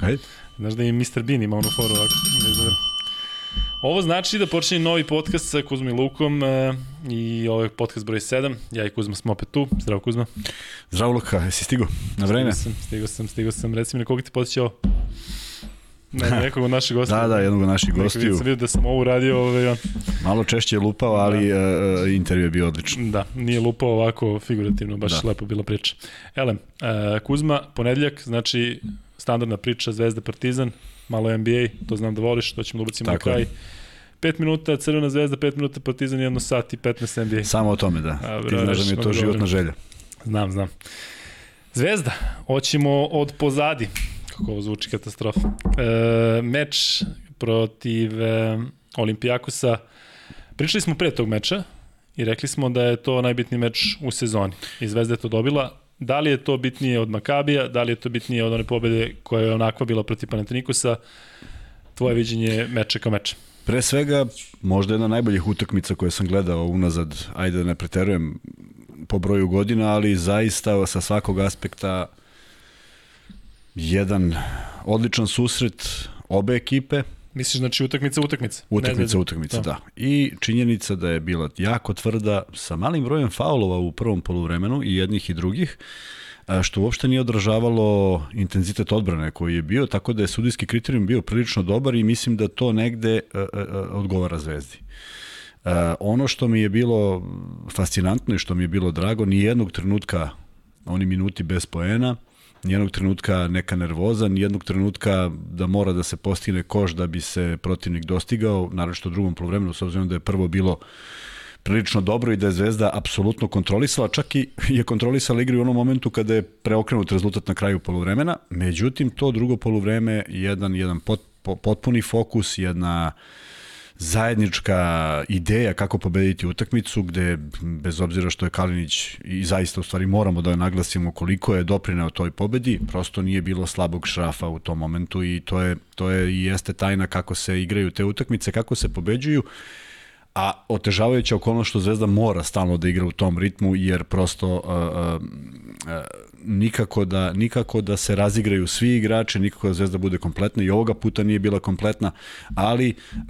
Ajde. Znaš da je Mr. Bean ima onu foru ovako. Ovo znači da počinje novi podcast sa Kuzma i Lukom e, i ovo je podcast broj 7. Ja i Kuzma smo opet tu. Zdravo Kuzma. Zdravo Luka, jesi stigo na vreme? Stigao sam, stigao sam, stigao sam. Reci mi na koga ti podsjeća ovo? Ne, nekog od naših gostija. Da, da, jednog od naših gostiju. Sam vidio da sam ovo uradio. Ovaj, Malo češće je lupao, ali da. uh, intervju je bio odličan. Da, nije lupao ovako figurativno, baš da. lepo bila priča. Elem, uh, Kuzma, ponedljak, znači standardna priča Zvezda Partizan, malo NBA, to znam da voliš, to ćemo da ubacimo na kraj. 5 minuta Crvena zvezda, 5 minuta Partizan, 1 sat i 15 NBA. Samo o tome, da. A, Ti znaš da mi je to životna želja. Znam, znam. Zvezda, hoćemo od pozadi, kako ovo zvuči katastrofa. E, meč protiv e, Olimpijakosa, pričali smo pre tog meča i rekli smo da je to najbitniji meč u sezoni. I Zvezda je to dobila, Da li je to bitnije od Makabija, da li je to bitnije od one pobede koja je onakva bila protiv Panatinikusa, tvoje viđenje meča kao meča? Pre svega, možda jedna najboljih utakmica koje sam gledao unazad, ajde da ne preterujem po broju godina, ali zaista sa svakog aspekta jedan odličan susret obe ekipe, Misliš znači utakmica utakmica? Utakmica utakmica, da. da. I činjenica da je bila jako tvrda sa malim brojem faulova u prvom poluvremenu i jednih i drugih što uopšte nije odražavalo intenzitet odbrane koji je bio, tako da je sudijski kriterijum bio prilično dobar i mislim da to negde uh, uh, odgovara Zvezdi. Ono što mi je bilo fascinantno i što mi je bilo drago, ni jednog trenutka oni minuti bez poena, nijednog trenutka neka nervoza, nijednog trenutka da mora da se postigne koš da bi se protivnik dostigao, naravno u drugom polovremenu, s obzirom da je prvo bilo prilično dobro i da je Zvezda apsolutno kontrolisala, čak i je kontrolisala igru u onom momentu kada je preokrenut rezultat na kraju poluvremena, međutim to drugo poluvreme jedan, jedan pot, potpuni fokus, jedna uh, zajednička ideja kako pobediti utakmicu gde bez obzira što je Kalinić i zaista u stvari moramo da naglasimo koliko je doprineo toj pobedi, prosto nije bilo slabog šrafa u tom momentu i to je to je i jeste tajna kako se igraju te utakmice, kako se pobeđuju a otežavajuća okolnost što Zvezda mora stalno da igra u tom ritmu jer prosto uh, uh, uh, nikako da nikako da se razigraju svi igrači, nikako da Zvezda bude kompletna i ovoga puta nije bila kompletna, ali uh,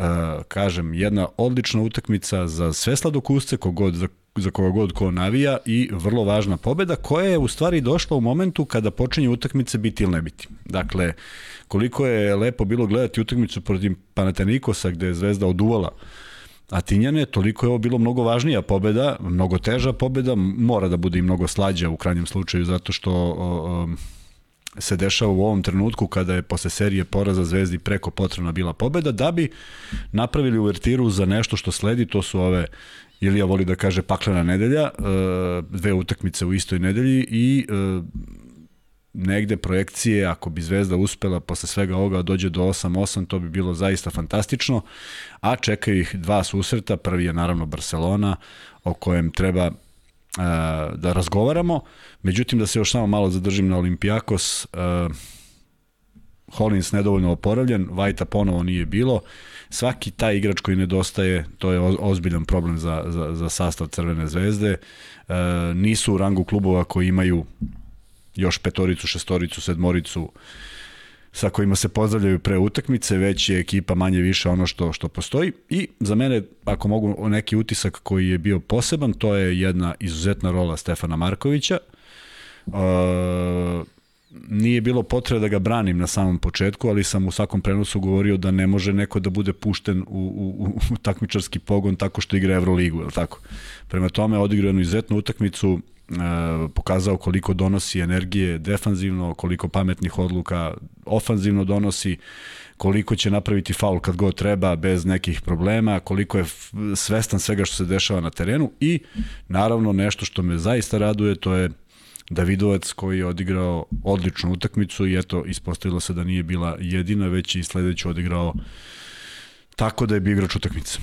kažem jedna odlična utakmica za sve sladokusce kogod za za koga god ko navija i vrlo važna pobeda koja je u stvari došla u momentu kada počinje utakmice biti ili ne biti. Dakle, koliko je lepo bilo gledati utakmicu protiv Panatenikosa gde je Zvezda oduvala uh, Atinjane, toliko je ovo bilo mnogo važnija pobeda, mnogo teža pobeda, mora da bude i mnogo slađa u krajnjem slučaju zato što o, o, se dešava u ovom trenutku kada je posle serije poraza Zvezdi preko potrebna bila pobeda, da bi napravili uvertiru za nešto što sledi, to su ove Ilija voli da kaže paklena nedelja, e, dve utakmice u istoj nedelji i e, negde projekcije, ako bi Zvezda uspela posle svega ovoga da dođe do 8-8, to bi bilo zaista fantastično, a čekaju ih dva susreta, prvi je naravno Barcelona, o kojem treba uh, da razgovaramo, međutim da se još samo malo zadržim na Olimpijakos, uh, Hollins nedovoljno oporavljen, Vajta ponovo nije bilo, svaki taj igrač koji nedostaje, to je ozbiljan problem za, za, za sastav Crvene zvezde, uh, nisu u rangu klubova koji imaju još petoricu, šestoricu, sedmoricu sa kojima se pozdravljaju pre utakmice, već je ekipa manje više ono što što postoji i za mene, ako mogu neki utisak koji je bio poseban, to je jedna izuzetna rola Stefana Markovića. Uh, nije bilo potrebe da ga branim na samom početku, ali sam u svakom prenosu govorio da ne može neko da bude pušten u, u, u takmičarski pogon tako što igra Euroligu, je tako? Prema tome, odigrao jednu izuzetnu utakmicu, E, pokazao koliko donosi energije defanzivno, koliko pametnih odluka ofanzivno donosi, koliko će napraviti faul kad god treba bez nekih problema, koliko je svestan svega što se dešava na terenu i naravno nešto što me zaista raduje to je Davidovac koji je odigrao odličnu utakmicu i eto ispostavilo se da nije bila jedina već i sledeću odigrao tako da je bio igrač utakmice.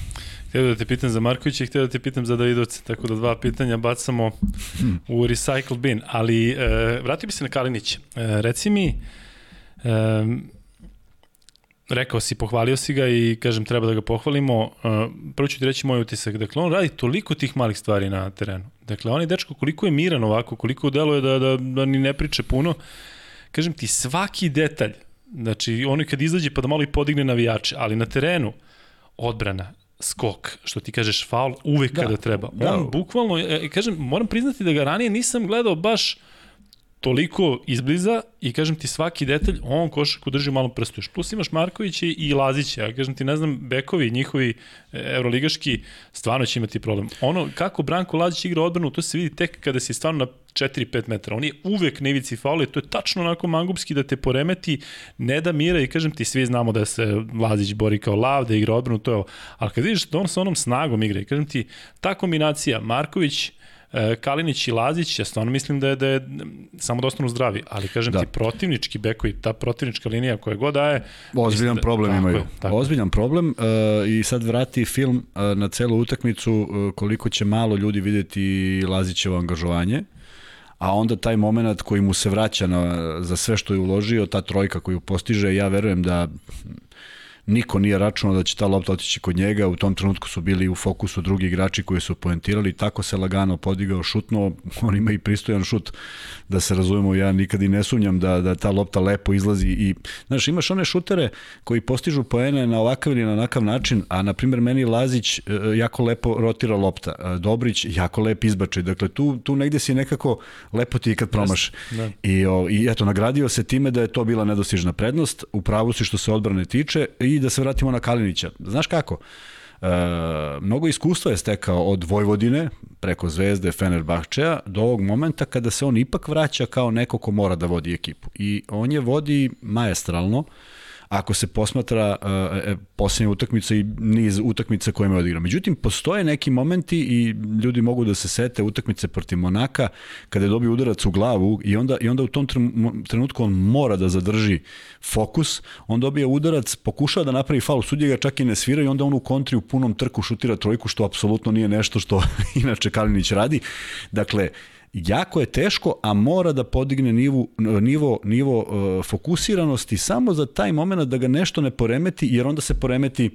Htio da te pitam za Markovića i htio da te pitam za Davidovca, tako da dva pitanja bacamo u recycle bin. Ali e, vratio bi se na Kalinić. E, reci mi, e, rekao si, pohvalio si ga i kažem treba da ga pohvalimo. E, prvo ću ti reći moj utisak. Dakle, on radi toliko tih malih stvari na terenu. Dakle, on je dečko koliko je miran ovako, koliko deluje da, da, da ni ne priče puno. Kažem ti, svaki detalj Znači, oni kad izađe pa da malo i podigne navijače, ali na terenu odbrana, skok, što ti kažeš faul, uvek da. kada treba. On da. bukvalno, e, kažem, moram priznati da ga ranije nisam gledao baš toliko izbliza i kažem ti svaki detalj, on košaku drži malo prstu. Plus imaš Markovića i Lazića, ja kažem ti ne znam, bekovi njihovi e, evroligaški stvarno će imati problem. Ono, kako Branko Lazić igra odbranu, to se vidi tek kada si stvarno na 4-5 metara. On je uvek na ivici faula i to je tačno onako mangupski da te poremeti, ne da mira i kažem ti, svi znamo da se Lazić bori kao lav, da igra odbranu, to je ovo. Ali kad vidiš da on sa onom snagom igra i kažem ti, ta kombinacija Marković, Kalinić i Lazić, ja stvarno mislim da je, da je samo da ostanu zdravi, ali kažem da. ti protivnički bekovi, ta protivnička linija koja god daje... Ozbiljan da, problem tako imaju. Je, tako. Ozbiljan problem uh, i sad vrati film uh, na celu utakmicu uh, koliko će malo ljudi videti Lazićevo angažovanje a onda taj moment koji mu se vraća na, za sve što je uložio, ta trojka koju postiže, ja verujem da niko nije računao da će ta lopta otići kod njega, u tom trenutku su bili u fokusu drugi igrači koji su poentirali, tako se lagano podigao, šutno, on ima i pristojan šut, da se razumemo, ja nikad i ne sumnjam da, da ta lopta lepo izlazi i, znaš, imaš one šutere koji postižu poene na ovakav ili na onakav način, a na primjer meni Lazić e, jako lepo rotira lopta, Dobrić jako lep izbačaj, dakle tu, tu negde si nekako lepo ti kad promaš. Da. I, o, I eto, nagradio se time da je to bila nedostižna prednost, u pravu si što se odbrane tiče i da se vratimo na Kalinića. Znaš kako? E, mnogo iskustva je stekao od Vojvodine preko Zvezde, Fenerbahčeja do ovog momenta kada se on ipak vraća kao neko ko mora da vodi ekipu. I on je vodi majestralno. Ako se posmatra uh, posljednja utakmica i niz utakmica koje je odigrao. Međutim, postoje neki momenti i ljudi mogu da se sete utakmice protiv Monaka kada je dobio udarac u glavu i onda, i onda u tom trenutku on mora da zadrži fokus, on dobije udarac, pokušava da napravi faul, sudje ga čak i ne svira i onda on u kontri u punom trku šutira trojku, što apsolutno nije nešto što inače Kalinić radi. Dakle, jako je teško, a mora da podigne nivo, nivo, nivo uh, fokusiranosti samo za taj moment da ga nešto ne poremeti, jer onda se poremeti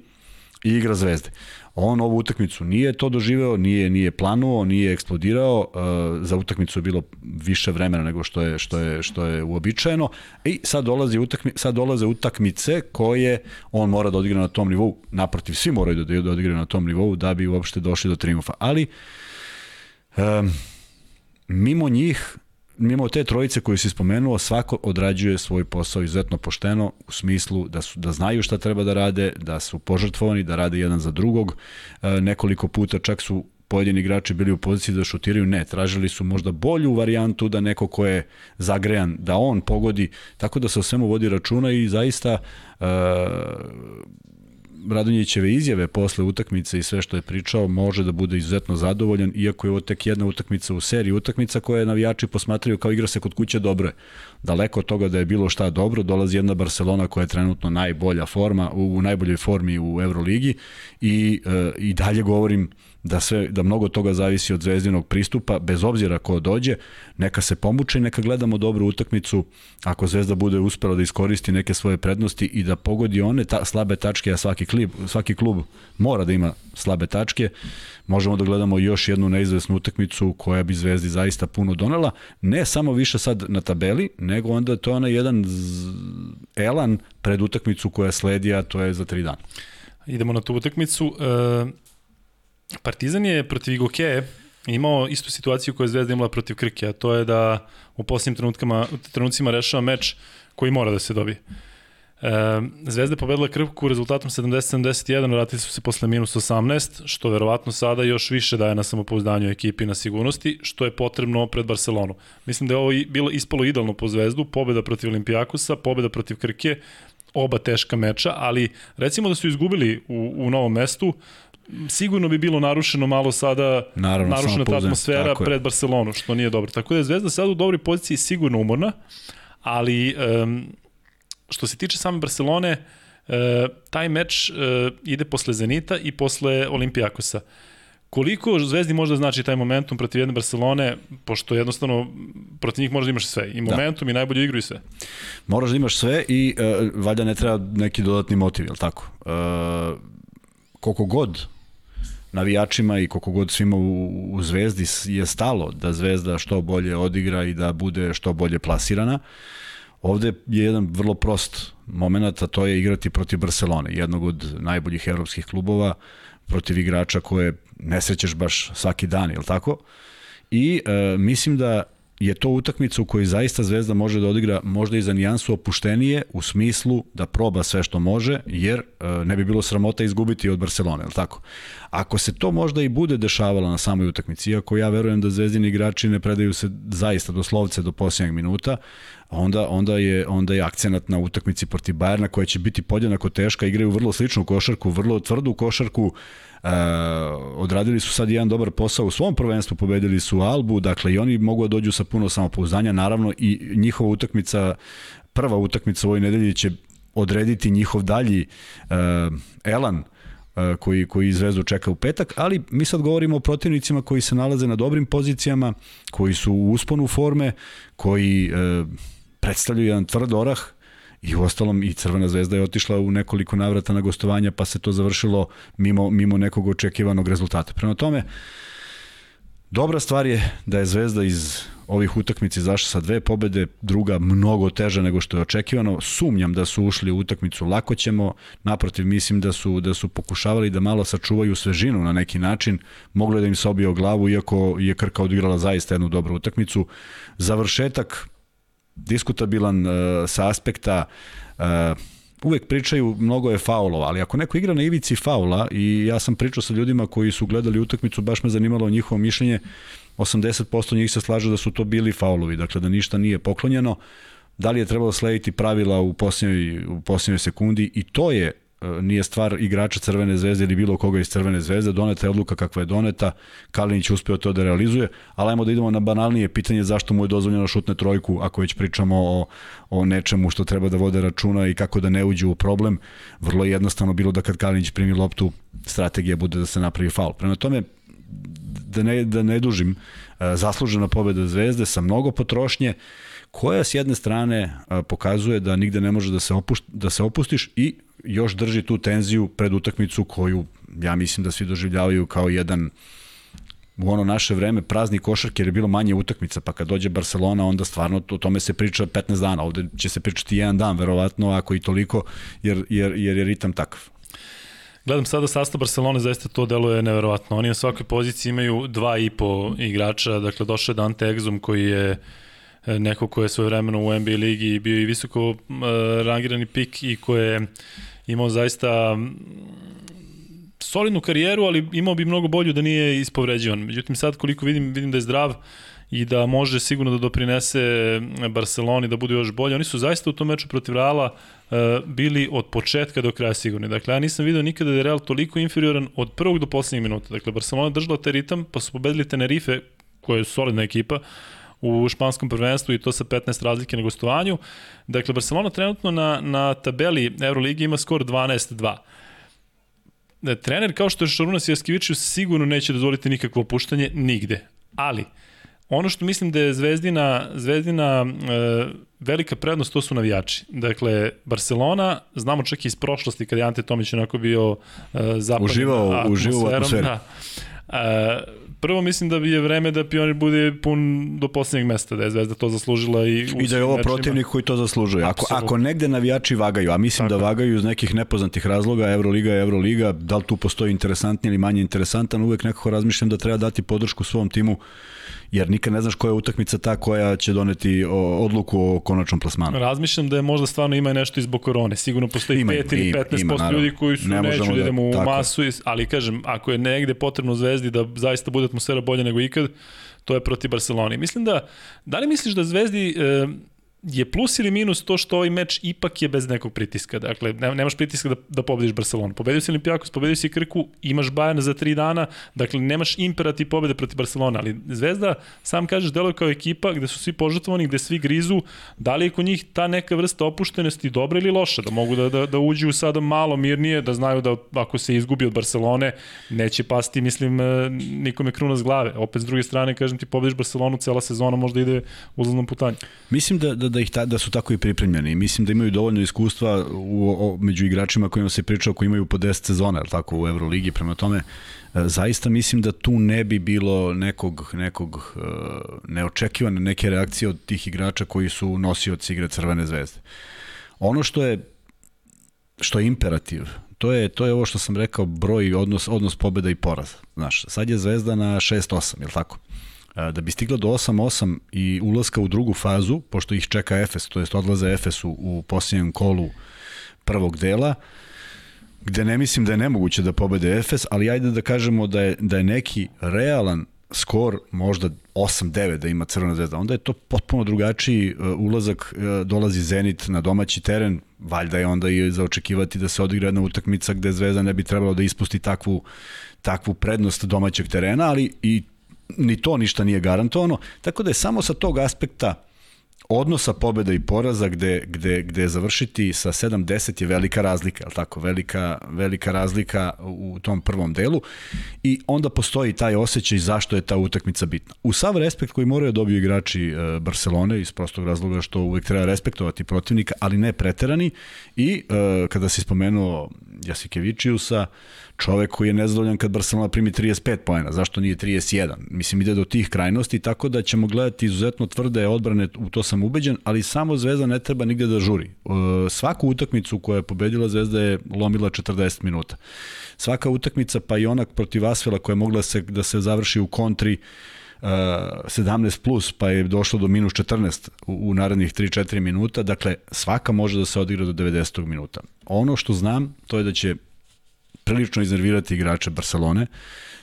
i igra zvezde. On ovu utakmicu nije to doživeo, nije nije planuo, nije eksplodirao, uh, za utakmicu je bilo više vremena nego što je što je što je uobičajeno i sad dolazi utakmi, sad dolaze utakmice koje on mora da odigra na tom nivou. Naprotiv, svi moraju da, da odigraju na tom nivou da bi uopšte došli do triumfa. Ali um, mimo njih, mimo te trojice koje si spomenuo, svako odrađuje svoj posao izuzetno pošteno u smislu da, su, da znaju šta treba da rade, da su požrtvovani, da rade jedan za drugog. E, nekoliko puta čak su pojedini igrači bili u poziciji da šutiraju, ne, tražili su možda bolju varijantu da neko ko je zagrejan, da on pogodi, tako da se o svemu vodi računa i zaista e, Radonjićeve izjave posle utakmice i sve što je pričao može da bude izuzetno zadovoljan, iako je ovo tek jedna utakmica u seriji utakmica koje navijači posmatraju kao igra se kod kuće dobro. Daleko od toga da je bilo šta dobro, dolazi jedna Barcelona koja je trenutno najbolja forma, u, u najboljoj formi u Euroligi i, e, i dalje govorim da sve da mnogo toga zavisi od zvezdinog pristupa bez obzira ko dođe neka se pomuče i neka gledamo dobru utakmicu ako Zvezda bude uspela da iskoristi neke svoje prednosti i da pogodi one ta, slabe tačke a svaki klub svaki klub mora da ima slabe tačke možemo da gledamo još jednu neizvesnu utakmicu koja bi Zvezdi zaista puno donela ne samo više sad na tabeli nego onda to je onaj jedan elan pred utakmicu koja sledi a to je za tri dana Idemo na tu utakmicu. E, Partizan je protiv Igokeje imao istu situaciju koju je Zvezda imala protiv Krke, a to je da u posljednjim trenutkama, trenucima rešava meč koji mora da se dobije. E, Zvezda je pobedila Krku rezultatom 70-71, vratili su se posle minus 18, što verovatno sada još više daje na samopouzdanju ekipi na sigurnosti, što je potrebno pred Barcelonu. Mislim da je ovo bilo ispalo idealno po Zvezdu, pobeda protiv Olimpijakusa, pobeda protiv Krke, oba teška meča, ali recimo da su izgubili u, u novom mestu, sigurno bi bilo narušeno malo sada Naravno, narušena ta atmosfera pred Barcelonu, što nije dobro. Tako da je Zvezda sada u dobroj poziciji sigurno umorna, ali um, što se tiče same Barcelone, uh, taj meč uh, ide posle Zenita i posle Olimpijakosa. Koliko Zvezdi možda znači taj momentum protiv jedne Barcelone, pošto jednostavno protiv njih možda imaš sve, i da. momentum da. i najbolju igru i sve. Moraš da imaš sve i uh, valjda ne treba neki dodatni motiv, je li tako? Uh, koliko god navijačima i koliko god svima u, u Zvezdi je stalo da Zvezda što bolje odigra i da bude što bolje plasirana. Ovde je jedan vrlo prost moment, a to je igrati protiv Barcelone, jednog od najboljih evropskih klubova, protiv igrača koje ne srećeš baš svaki dan, je li tako? I e, mislim da je to utakmica u kojoj zaista Zvezda može da odigra možda i za nijansu opuštenije u smislu da proba sve što može, jer e, ne bi bilo sramota izgubiti od Barcelone, je li tako? Ako se to možda i bude dešavalo na samoj utakmici, iako ja verujem da zvezdini igrači ne predaju se zaista do slovce do posljednjeg minuta, onda, onda, je, onda je akcenat na utakmici protiv Bajerna koja će biti podjednako teška, igraju vrlo sličnu košarku, vrlo tvrdu košarku, Uh, odradili su sad jedan dobar posao u svom prvenstvu, pobedili su Albu, dakle i oni mogu da dođu sa puno samopouzdanja, naravno i njihova utakmica, prva utakmica u ovoj nedelji će odrediti njihov dalji uh, elan koji, koji Zvezdu čeka u petak, ali mi sad govorimo o protivnicima koji se nalaze na dobrim pozicijama, koji su u usponu forme, koji uh, predstavljaju jedan tvrd orah, I u ostalom i Crvena zvezda je otišla u nekoliko navrata na gostovanja pa se to završilo mimo, mimo nekog očekivanog rezultata. Prema tome, dobra stvar je da je Zvezda iz ovih utakmica izašla sa dve pobede, druga mnogo teža nego što je očekivano. Sumnjam da su ušli u utakmicu lako ćemo, naprotiv mislim da su da su pokušavali da malo sačuvaju svežinu na neki način. Moglo je da im se obije o glavu iako je Krka odigrala zaista jednu dobru utakmicu. Završetak diskutabilan uh, sa aspekta uh, uvek pričaju mnogo je faulova, ali ako neko igra na ivici faula i ja sam pričao sa ljudima koji su gledali utakmicu, baš me zanimalo njihovo mišljenje, 80% njih se slaže da su to bili faulovi, dakle da ništa nije poklonjeno. Da li je trebalo slediti pravila u posljednjoj, u posljednjoj sekundi i to je nije stvar igrača Crvene zvezde ili bilo koga iz Crvene zvezde, doneta je odluka kakva je doneta, Kalinić uspeo to da realizuje, ali ajmo da idemo na banalnije pitanje zašto mu je dozvoljeno šutne trojku, ako već pričamo o, o nečemu što treba da vode računa i kako da ne uđe u problem, vrlo jednostavno bilo da kad Kalinić primi loptu, strategija bude da se napravi faul. Prema tome, da ne, da ne dužim, e, zaslužena pobeda Zvezde sa mnogo potrošnje, koja s jedne strane pokazuje da nigde ne može da se, opušt, da se opustiš i još drži tu tenziju pred utakmicu koju ja mislim da svi doživljavaju kao jedan u ono naše vreme prazni košarke jer je bilo manje utakmica, pa kad dođe Barcelona onda stvarno o tome se priča 15 dana, ovde će se pričati jedan dan verovatno, ako i toliko, jer, jer, jer je ritam takav. Gledam sada sastav Barcelone, zaista to deluje neverovatno. Oni na svakoj poziciji imaju dva i po igrača, dakle došao je Dante Exum koji je e, neko ko je svoje vremeno u NBA ligi bio i visoko uh, rangirani pik i ko je imao zaista solidnu karijeru, ali imao bi mnogo bolju da nije ispovređivan. Međutim, sad koliko vidim, vidim da je zdrav i da može sigurno da doprinese Barceloni da bude još bolje. Oni su zaista u tom meču protiv Reala bili od početka do kraja sigurni. Dakle, ja nisam video nikada da je Real toliko inferioran od prvog do poslednjeg minuta. Dakle, Barcelona držala taj ritam, pa su pobedili Tenerife, koja je solidna ekipa, u španskom prvenstvu i to sa 15 razlike na gostovanju. Dakle, Barcelona trenutno na, na tabeli Euroligi ima skor 12-2 e, trener kao što je Šaruna Sjaskiviću sigurno neće dozvoliti nikakvo opuštanje nigde. Ali, ono što mislim da je Zvezdina, Zvezdina e, velika prednost, to su navijači. Dakle, Barcelona, znamo čak i iz prošlosti kada je Ante Tomić onako bio e, zapadnim uživao, uživao u atmosferi. Da. E, prvo mislim da je vreme da Pionir bude pun do poslednjeg mesta, da je Zvezda to zaslužila i I da je ovo protivnik koji to zaslužuje. Ako, ako negde navijači vagaju, a mislim da Tako. da vagaju iz nekih nepoznatih razloga, Euroliga je Euroliga, da li tu postoji interesantni ili manje interesantan, uvek nekako razmišljam da treba dati podršku svom timu jer nikad ne znaš koja je utakmica ta koja će doneti odluku o konačnom plasmanu. Razmišljam da je možda stvarno ima nešto izbog korone. Sigurno postoji ima, 5 ili 15% ima, ljudi koji su ne neću da idemo u tako. masu, ali kažem, ako je negde potrebno Zvezdi da zaista bude atmosfera bolja nego ikad, to je protiv Barcelone. Mislim da, da li misliš da Zvezdi e, je plus ili minus to što ovaj meč ipak je bez nekog pritiska. Dakle, nemaš pritiska da, da pobediš Barcelonu. Pobedio si Olimpijakos, pobedio si Krku, imaš Bayern za tri dana, dakle nemaš imperativ pobede protiv Barcelona, ali Zvezda, sam kažeš, deluje kao ekipa gde su svi požrtvovani, gde svi grizu, da li je kod njih ta neka vrsta opuštenosti dobra ili loša, da mogu da, da, da uđu sada malo mirnije, da znaju da ako se izgubi od Barcelone, neće pasti, mislim, e, nikome kruna s glave. Opet s druge strane, kažem ti, pobediš Barcelonu, cela sezona možda ide uzlaznom putanju. Mislim da, da da, ih ta, da su tako i pripremljeni. Mislim da imaju dovoljno iskustva u, o, među igračima kojima se pričao koji imaju po 10 sezona, ali tako, u Euroligi. Prema tome, e, zaista mislim da tu ne bi bilo nekog, nekog uh, neočekivane neke reakcije od tih igrača koji su nosioci igre Crvene zvezde. Ono što je što je imperativ, to je to je ovo što sam rekao broj odnos odnos pobeda i poraza. Znaš, sad je Zvezda na 6-8, je l' tako? Da bi stigla do 8-8 i ulaska u drugu fazu, pošto ih čeka Efes, to jest odlaze Efesu u posljednjem kolu prvog dela, gde ne mislim da je nemoguće da pobede Efes, ali ajde da kažemo da je, da je neki realan skor možda 8-9 da ima Crvena zvezda, onda je to potpuno drugačiji uh, ulazak, uh, dolazi Zenit na domaći teren, valjda je onda i za očekivati da se odigra jedna utakmica gde Zvezda ne bi trebalo da ispusti takvu, takvu prednost domaćeg terena, ali i ni to ništa nije garantovano, tako da je samo sa tog aspekta odnosa pobeda i poraza gde, gde, gde završiti sa 7-10 je velika razlika, je tako? Velika, velika razlika u tom prvom delu i onda postoji taj osjećaj zašto je ta utakmica bitna. U sav respekt koji moraju da dobiju igrači e, Barcelone iz prostog razloga što uvek treba respektovati protivnika, ali ne preterani i e, kada si spomenuo Jasikevičiusa, čovek koji je nezadovoljan kad Barcelona primi 35 poena, zašto nije 31? Mislim, ide do tih krajnosti, tako da ćemo gledati izuzetno tvrde odbrane, u to sam ubeđen, ali samo Zvezda ne treba nigde da žuri. E, svaku utakmicu koja je pobedila Zvezda je lomila 40 minuta. Svaka utakmica, pa i onak protiv Asvela koja je mogla se, da se završi u kontri, 17 e, plus, pa je došlo do minus 14 u, u narednih 3-4 minuta, dakle svaka može da se odigra do 90. minuta. Ono što znam, to je da će prilično iznervirati igrače Barcelone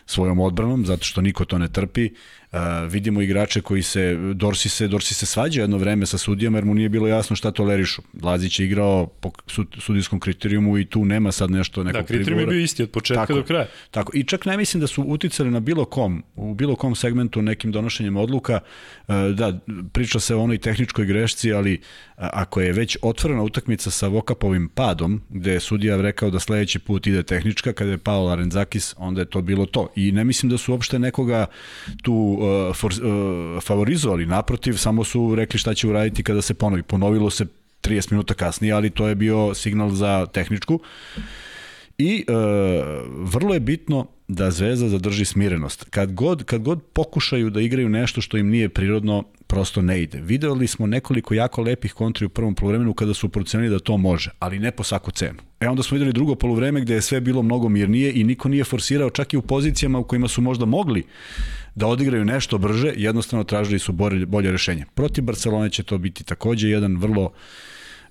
svojom odbranom, zato što niko to ne trpi. Uh, vidimo igrače koji se, Dorsi se, Dorsi se svađa jedno vreme sa sudijama jer mu nije bilo jasno šta tolerišu. Lazić je igrao po sudijskom kriterijumu i tu nema sad nešto nekog Da, kriterijum je bio isti od početka tako, do kraja. Tako, i čak ne mislim da su uticali na bilo kom, u bilo kom segmentu nekim donošenjem odluka. Uh, da, priča se o onoj tehničkoj grešci, ali ako je već otvorena utakmica sa Vokapovim padom, gde je sudija rekao da sledeći put ide tehnička, kada je pao Larenzakis, onda je to bilo to. I ne mislim da su uopšte nekoga tu uh, for, uh, favorizovali, naprotiv, samo su rekli šta će uraditi kada se ponovi. Ponovilo se 30 minuta kasnije, ali to je bio signal za tehničku. I uh, vrlo je bitno da Zvezda zadrži smirenost. Kad god, kad god pokušaju da igraju nešto što im nije prirodno, prosto ne ide. Videli smo nekoliko jako lepih kontri u prvom polovremenu kada su procenili da to može, ali ne po svaku cenu. E onda smo videli drugo polovreme gde je sve bilo mnogo mirnije i niko nije forsirao čak i u pozicijama u kojima su možda mogli da odigraju nešto brže, jednostavno tražili su bolje, bolje rešenje. Protiv Barcelone će to biti takođe jedan vrlo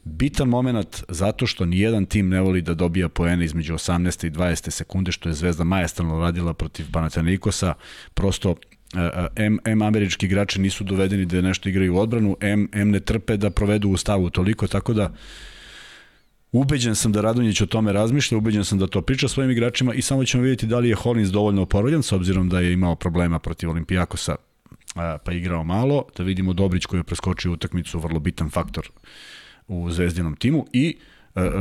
bitan moment zato što ni jedan tim ne voli da dobija poene između 18. i 20. sekunde što je Zvezda majestralno radila protiv Panathinaikosa prosto M, M američki igrači nisu dovedeni da nešto igraju u odbranu, M, M ne trpe da provedu u stavu toliko, tako da Ubeđen sam da Radonjić o tome razmišlja, ubeđen sam da to priča svojim igračima i samo ćemo vidjeti da li je Hollins dovoljno oporavljen, s obzirom da je imao problema protiv Olimpijakosa pa igrao malo, da vidimo Dobrić koji je preskočio utakmicu, vrlo bitan faktor u zvezdinom timu i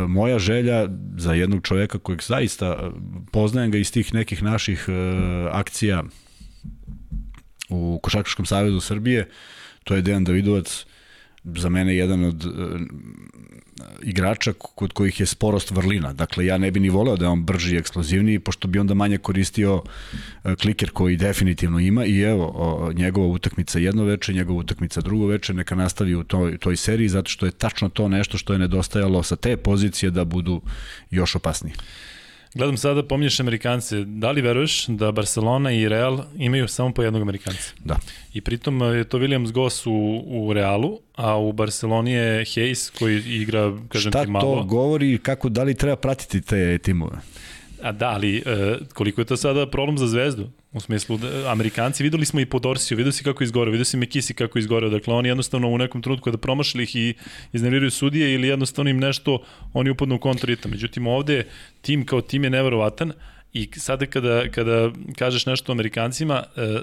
moja želja za jednog čoveka kojeg zaista poznajem ga iz tih nekih naših akcija u Košarkaškom savezu Srbije, to je Dejan Davidovac, za mene jedan od igrača kod kojih je sporost vrlina. Dakle, ja ne bi ni voleo da je on brži i eksplozivniji, pošto bi onda manje koristio uh, kliker koji definitivno ima i evo, njegova utakmica jedno veče, njegova utakmica drugo veče, neka nastavi u toj, toj seriji, zato što je tačno to nešto što je nedostajalo sa te pozicije da budu još opasniji. Gledam sada, pominješ Amerikance. Da li veruješ da Barcelona i Real imaju samo po jednog Amerikanca? Da. I pritom je to Williams Goss u, u Realu, a u Barceloni je Hayes koji igra, kažem Šta ti, malo. Šta to govori, kako, da li treba pratiti te timove? A da, ali e, koliko je to sada problem za zvezdu? U smislu, da, Amerikanci, videli smo i po Dorsiju, vidio si kako izgore, vidio si Mekisi kako izgore, dakle oni jednostavno u nekom trenutku kada promašili ih i iznerviraju sudije ili jednostavno im nešto, oni upadnu u kontrita. Međutim, ovde tim kao tim je neverovatan i sada kada, kada kažeš nešto Amerikancima, e,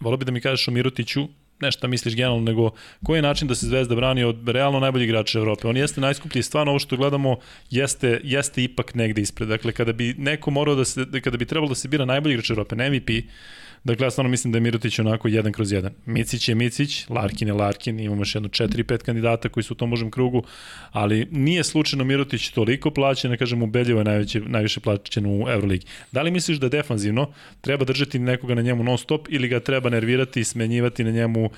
volio bi da mi kažeš o Mirotiću, ne šta misliš generalno, nego koji je način da se Zvezda brani od realno najboljih igrača Evrope. On jeste najskuplji, stvarno ovo što gledamo jeste, jeste ipak negde ispred. Dakle, kada bi neko morao da se, kada bi trebalo da se bira najbolji igrač Evrope, ne MVP, Dakle, ja stvarno mislim da je Mirotić onako jedan kroz jedan. Micić je Micić, Larkin je Larkin, imamo još jedno 4-5 kandidata koji su u tom možem krugu, ali nije slučajno Mirotić toliko plaćen, ne kažem ubedljivo je najveće, najviše plaćen u Euroligi. Da li misliš da defanzivno treba držati nekoga na njemu non stop ili ga treba nervirati i smenjivati na njemu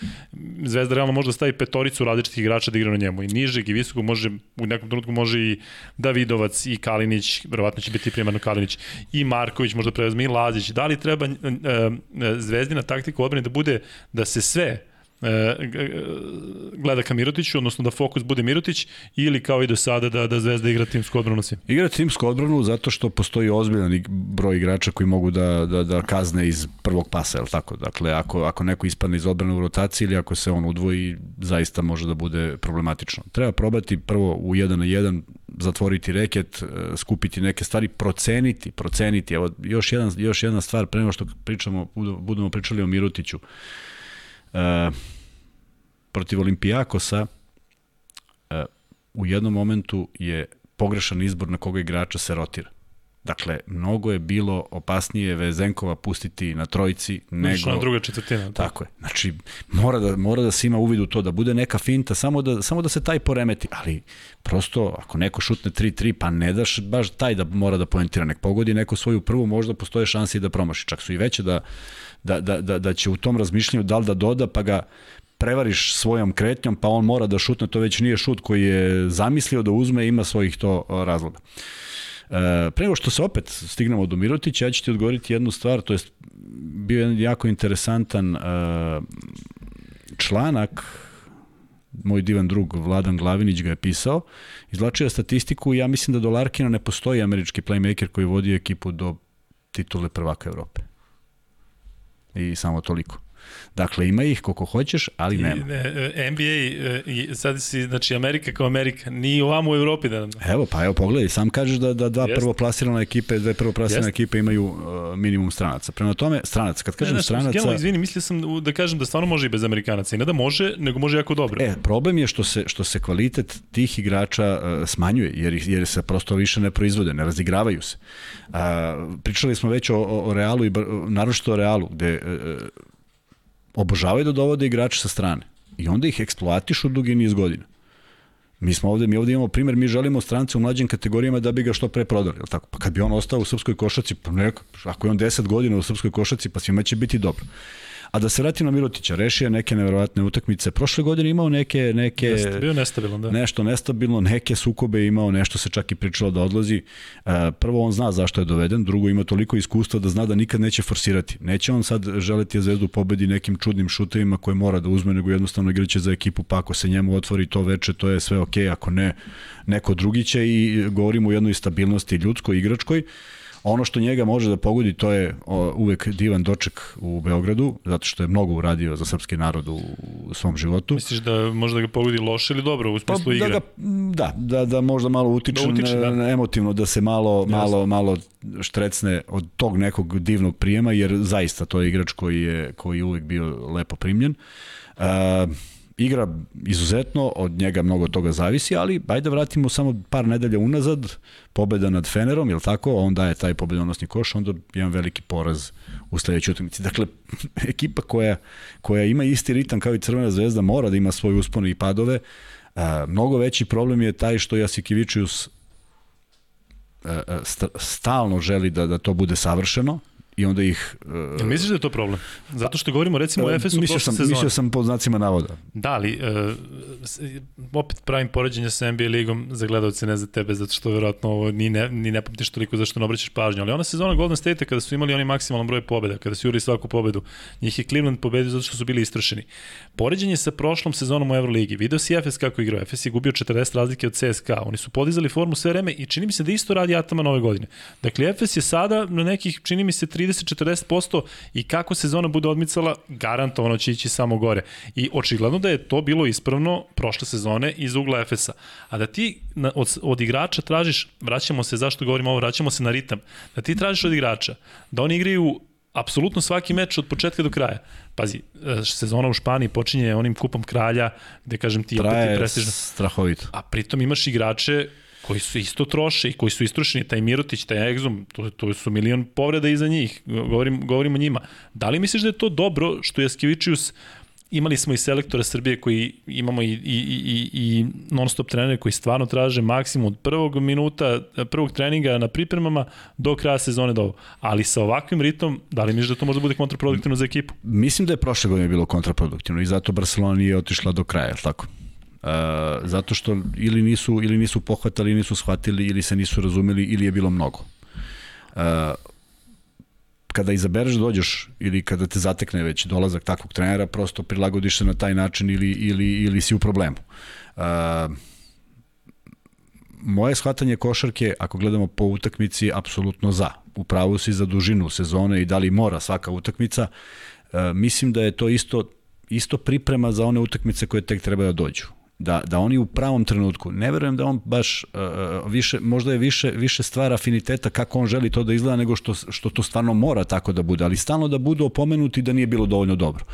Zvezda realno može da stavi petoricu različitih igrača da igra na njemu i nižeg i visokog može u nekom trenutku može i Davidovac i Kalinić, verovatno će biti primarno Kalinić i Marković možda preuzme i Lazić. Da li treba uh, Zvezdina taktika odbrane da bude da se sve gleda ka Mirotiću, odnosno da fokus bude Mirotić ili kao i do sada da, da Zvezda igra timsku odbranu svim? Igra timsku odbranu zato što postoji ozbiljan broj igrača koji mogu da, da, da kazne iz prvog pasa, je tako? Dakle, ako, ako neko ispadne iz odbrane u rotaciji ili ako se on udvoji, zaista može da bude problematično. Treba probati prvo u 1 na 1 zatvoriti reket, e, skupiti neke stvari, proceniti, proceniti. Evo, još, jedan, još jedna stvar, pre nego što pričamo, budemo pričali o Mirutiću. E, protiv Olimpijakosa e, u jednom momentu je pogrešan izbor na koga igrača se rotira. Dakle, mnogo je bilo opasnije Vezenkova pustiti na trojici nego... na druga četvrtina. Tako je. Znači, mora da, mora da se ima uvid u to, da bude neka finta, samo da, samo da se taj poremeti. Ali, prosto, ako neko šutne 3-3, pa ne daš baš taj da mora da poentira. Nek pogodi neko svoju prvu, možda postoje šanse i da promaši. Čak su i veće da, da, da, da, da će u tom razmišljanju da li da doda, pa ga prevariš svojom kretnjom, pa on mora da šutne, to već nije šut koji je zamislio da uzme, ima svojih to razloga. E, pre nego što se opet stignemo do Mirotića, ja ću ti odgovoriti jednu stvar, to je bio jedan jako interesantan e, članak, moj divan drug Vladan Glavinić ga je pisao, izlačio statistiku i ja mislim da do Larkina ne postoji američki playmaker koji vodi ekipu do titule prvaka Evrope. I samo toliko. Dakle, ima ih koliko hoćeš, ali nema. I, NBA, i sad si, znači Amerika kao Amerika, ni ovamo u Evropi da... Evo, pa evo pogledaj, sam kažeš da, da dva prvo plasirane ekipe, dve prvo plasirane ekipe imaju uh, minimum stranaca. Prema tome, stranac, kad kažem ne, znači, stranaca... Skjeno, izvini, mislio sam da kažem da stvarno može i bez Amerikanaca. I ne da može, nego može jako dobro. E, problem je što se, što se kvalitet tih igrača uh, smanjuje, jer, jer se prosto više ne proizvode, ne razigravaju se. Uh, pričali smo već o, o Realu i naročito o Realu, gde uh, obožavaju da dovode igrače sa strane i onda ih eksploatišu dugi niz godina. Mi smo ovde, mi ovde imamo primer, mi želimo strance u mlađim kategorijama da bi ga što pre prodali, je tako? Pa kad bi on ostao u srpskoj košaci, pa neka, ako je on 10 godina u srpskoj košaci, pa svima će biti dobro. A da se vratim na Mirotića, rešio neke neverovatne utakmice. Prošle godine imao neke... neke Jeste, bio nestabilan, da. Nešto nestabilno, neke sukobe imao, nešto se čak i pričalo da odlazi. E, prvo, on zna zašto je doveden, drugo, ima toliko iskustva da zna da nikad neće forsirati. Neće on sad želeti Zvezdu pobedi nekim čudnim šutevima koje mora da uzme, nego jednostavno igraće za ekipu, pa ako se njemu otvori to veče, to je sve okej, okay. ako ne, neko drugi će i govorimo o jednoj stabilnosti ljudskoj, igračkoj. Ono što njega može da pogodi, to je uvek divan doček u Beogradu, zato što je mnogo uradio za srpski narod u svom životu. Misliš da može da ga pogodi loše ili dobro u smislu pa, igre? Da, ga, da, da, da možda malo utiče, da utiče da. emotivno, da se malo, Jasne. malo, malo štrecne od tog nekog divnog prijema, jer zaista to je igrač koji je, koji je uvek bio lepo primljen. Uh, igra izuzetno, od njega mnogo toga zavisi, ali ajde vratimo samo par nedelja unazad, pobeda nad Fenerom, je tako? On daje taj pobedonosni koš, onda jedan veliki poraz u sledećoj utakmici. Dakle, ekipa koja, koja ima isti ritam kao i Crvena zvezda mora da ima svoje uspone i padove. A, mnogo veći problem je taj što Jasikivičius stalno želi da, da to bude savršeno, i onda ih... Uh, misliš da je to problem? Zato što govorimo recimo o e, Efesu prošle sam, sezone. Mislio sam pod znacima navoda. Da, ali uh, opet pravim poređenje sa NBA ligom za gledalce, ne za tebe, zato što verovatno ovo ni ne, ni ne pamtiš toliko zašto ne obraćaš pažnju. Ali ona sezona Golden State kada su imali oni maksimalan broj pobjeda, kada su jurili svaku pobedu, njih je Cleveland pobedio zato što su bili istrošeni. Poređenje sa prošlom sezonom u Euroligi. Video si Efes kako igrao. Efes je gubio 40 razlike od CSKA. Oni su podizali formu sve vreme i čini mi se da isto radi Atama nove godine. Dakle, Efes je sada na nekih, čini mi se, 30-40% i kako sezona bude odmicala, garantovano će ići samo gore. I očigledno da je to bilo ispravno prošle sezone iz ugla Efesa. A da ti od, od igrača tražiš, vraćamo se, zašto govorimo ovo, vraćamo se na ritam, da ti tražiš od igrača da oni igraju apsolutno svaki meč od početka do kraja. Pazi, e, sezona u Španiji počinje onim kupom kralja, gde kažem ti Traje opet je prestižno. strahovito. A pritom imaš igrače koji su isto troše i koji su istrošeni, taj Mirotić, taj Egzum, to, to su milion povreda iza njih, govorim, govorim o njima. Da li misliš da je to dobro što je Skivičius imali smo i selektora Srbije koji imamo i, i, i, i non-stop trenere koji stvarno traže maksimum od prvog minuta, prvog treninga na pripremama do kraja sezone do ovo. Ali sa ovakvim ritmom, da li misliš da to može da bude kontraproduktivno za ekipu? Mislim da je prošle godine bilo kontraproduktivno i zato Barcelona nije otišla do kraja, tako? Uh, zato što ili nisu ili nisu pohvatali, nisu shvatili ili se nisu razumeli ili je bilo mnogo. Uh, kada izabereš da dođeš ili kada te zatekne već dolazak takvog trenera, prosto prilagodiš se na taj način ili, ili, ili si u problemu. Uh, moje shvatanje košarke, ako gledamo po utakmici, apsolutno za. Upravo si za dužinu sezone i da li mora svaka utakmica. Uh, mislim da je to isto, isto priprema za one utakmice koje tek treba da dođu da, da oni u pravom trenutku, ne verujem da on baš uh, više, možda je više, više stvar afiniteta kako on želi to da izgleda nego što, što to stvarno mora tako da bude, ali stalno da budu opomenuti da nije bilo dovoljno dobro.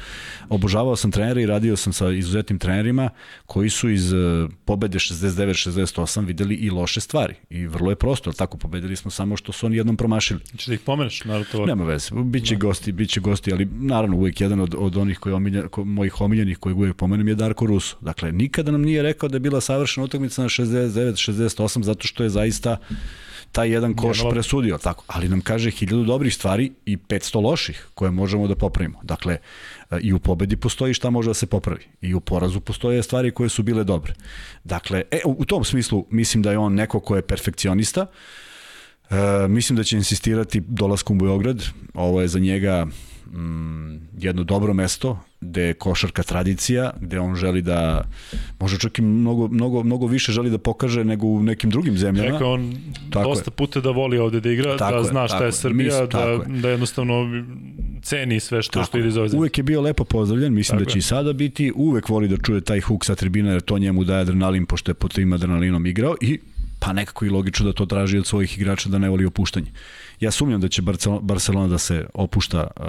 Obožavao sam trenera i radio sam sa izuzetnim trenerima koji su iz uh, pobede 69-68 videli i loše stvari i vrlo je prosto, tako pobedili smo samo što su oni jednom promašili. Če da ih pomeneš? Naravno, to Nema veze, biće da. gosti, biće gosti, ali naravno uvijek jedan od, od onih koji omilja, ko, mojih omiljenih koji uvijek pomenem je Darko Russo. Dakle, nikada nam nije rekao da je bila savršena utakmica na 69-68 zato što je zaista taj jedan koš Jedno... presudio, tako. Ali nam kaže hiljadu dobrih stvari i 500 loših koje možemo da popravimo. Dakle, i u pobedi postoji šta može da se popravi. I u porazu postoje stvari koje su bile dobre. Dakle, e, u tom smislu mislim da je on neko ko je perfekcionista, E, mislim da će insistirati dolaskom u Beograd. Ovo je za njega mm, jedno dobro mesto gde je košarka tradicija, gde on želi da može čak i mnogo, mnogo, mnogo više želi da pokaže nego u nekim drugim zemljama. Rekao on tako dosta je. puta da voli ovde da igra, tako da zna šta je, je Srbija, Mis, da, je. da jednostavno ceni sve što, tako što ide iz ove zemlje. Uvek je bio lepo pozdravljen, mislim tako da će je. i sada biti, uvek voli da čuje taj huk sa tribina jer to njemu daje adrenalin pošto je pod tim adrenalinom igrao i pa nekako i logično da to traži od svojih igrača da ne voli opuštanje. Ja sumnjam da će Barcelona da se opušta uh,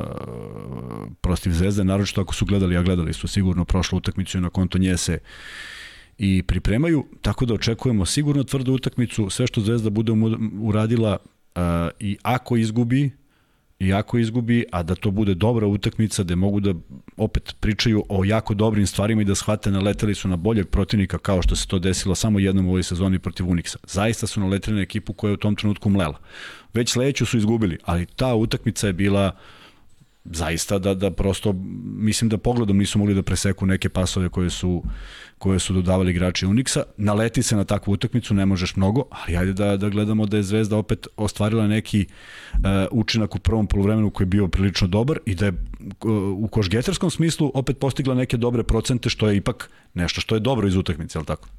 protiv Zvezde, naročito ako su gledali, a gledali su sigurno prošlu utakmicu i na konto nje se i pripremaju, tako da očekujemo sigurno tvrdu utakmicu, sve što Zvezda bude uradila uh, i ako izgubi, i ako izgubi, a da to bude dobra utakmica gde mogu da opet pričaju o jako dobrim stvarima i da shvate naleteli su na boljeg protivnika kao što se to desilo samo jednom u ovoj sezoni protiv Unixa. Zaista su naleteli na ekipu koja je u tom trenutku mlela. Već sledeću su izgubili, ali ta utakmica je bila uh, zaista da, da prosto, mislim da pogledom nisu mogli da preseku neke pasove koje su, koje su dodavali igrači Unixa. Naleti se na takvu utakmicu, ne možeš mnogo, ali ajde da, da gledamo da je Zvezda opet ostvarila neki uh, učinak u prvom polovremenu koji je bio prilično dobar i da je uh, u košgetarskom smislu opet postigla neke dobre procente, što je ipak nešto što je dobro iz utakmice, je li tako?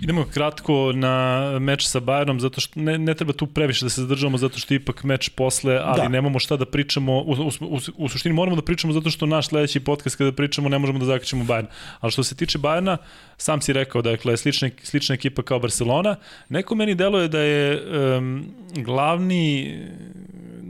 Idemo kratko na meč sa Bayernom, zato što ne, ne treba tu previše da se zadržavamo, zato što ipak meč posle, ali da. nemamo šta da pričamo, u, u, u, u suštini moramo da pričamo zato što naš sledeći podcast kada pričamo ne možemo da zakačemo Bayern. Ali što se tiče Bayerna, sam si rekao, dakle, slična, slična ekipa kao Barcelona, neko meni deluje da je um, glavni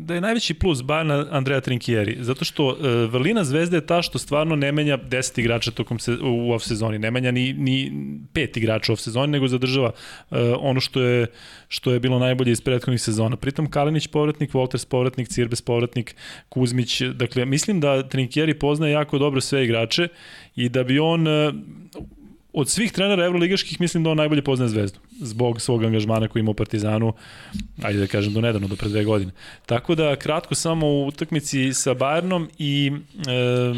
da je najveći plus Bayerna Andrea Trinkieri, zato što uh, vrlina Zvezde je ta što stvarno ne menja 10 igrača tokom se, u off sezoni, ne menja ni, ni pet igrača u off sezoni, nego zadržava uh, ono što je, što je bilo najbolje iz prethodnih sezona. Pritom Kalinić povratnik, Wolters povratnik, Cirbes povratnik, Kuzmić, dakle, mislim da Trinkieri poznaje jako dobro sve igrače i da bi on uh, od svih trenera evroligaških mislim da on najbolje poznaje Zvezdu zbog svog angažmana koji ima u Partizanu, ajde da kažem do nedavno, do pre dve godine. Tako da kratko samo u utakmici sa Bayernom i e,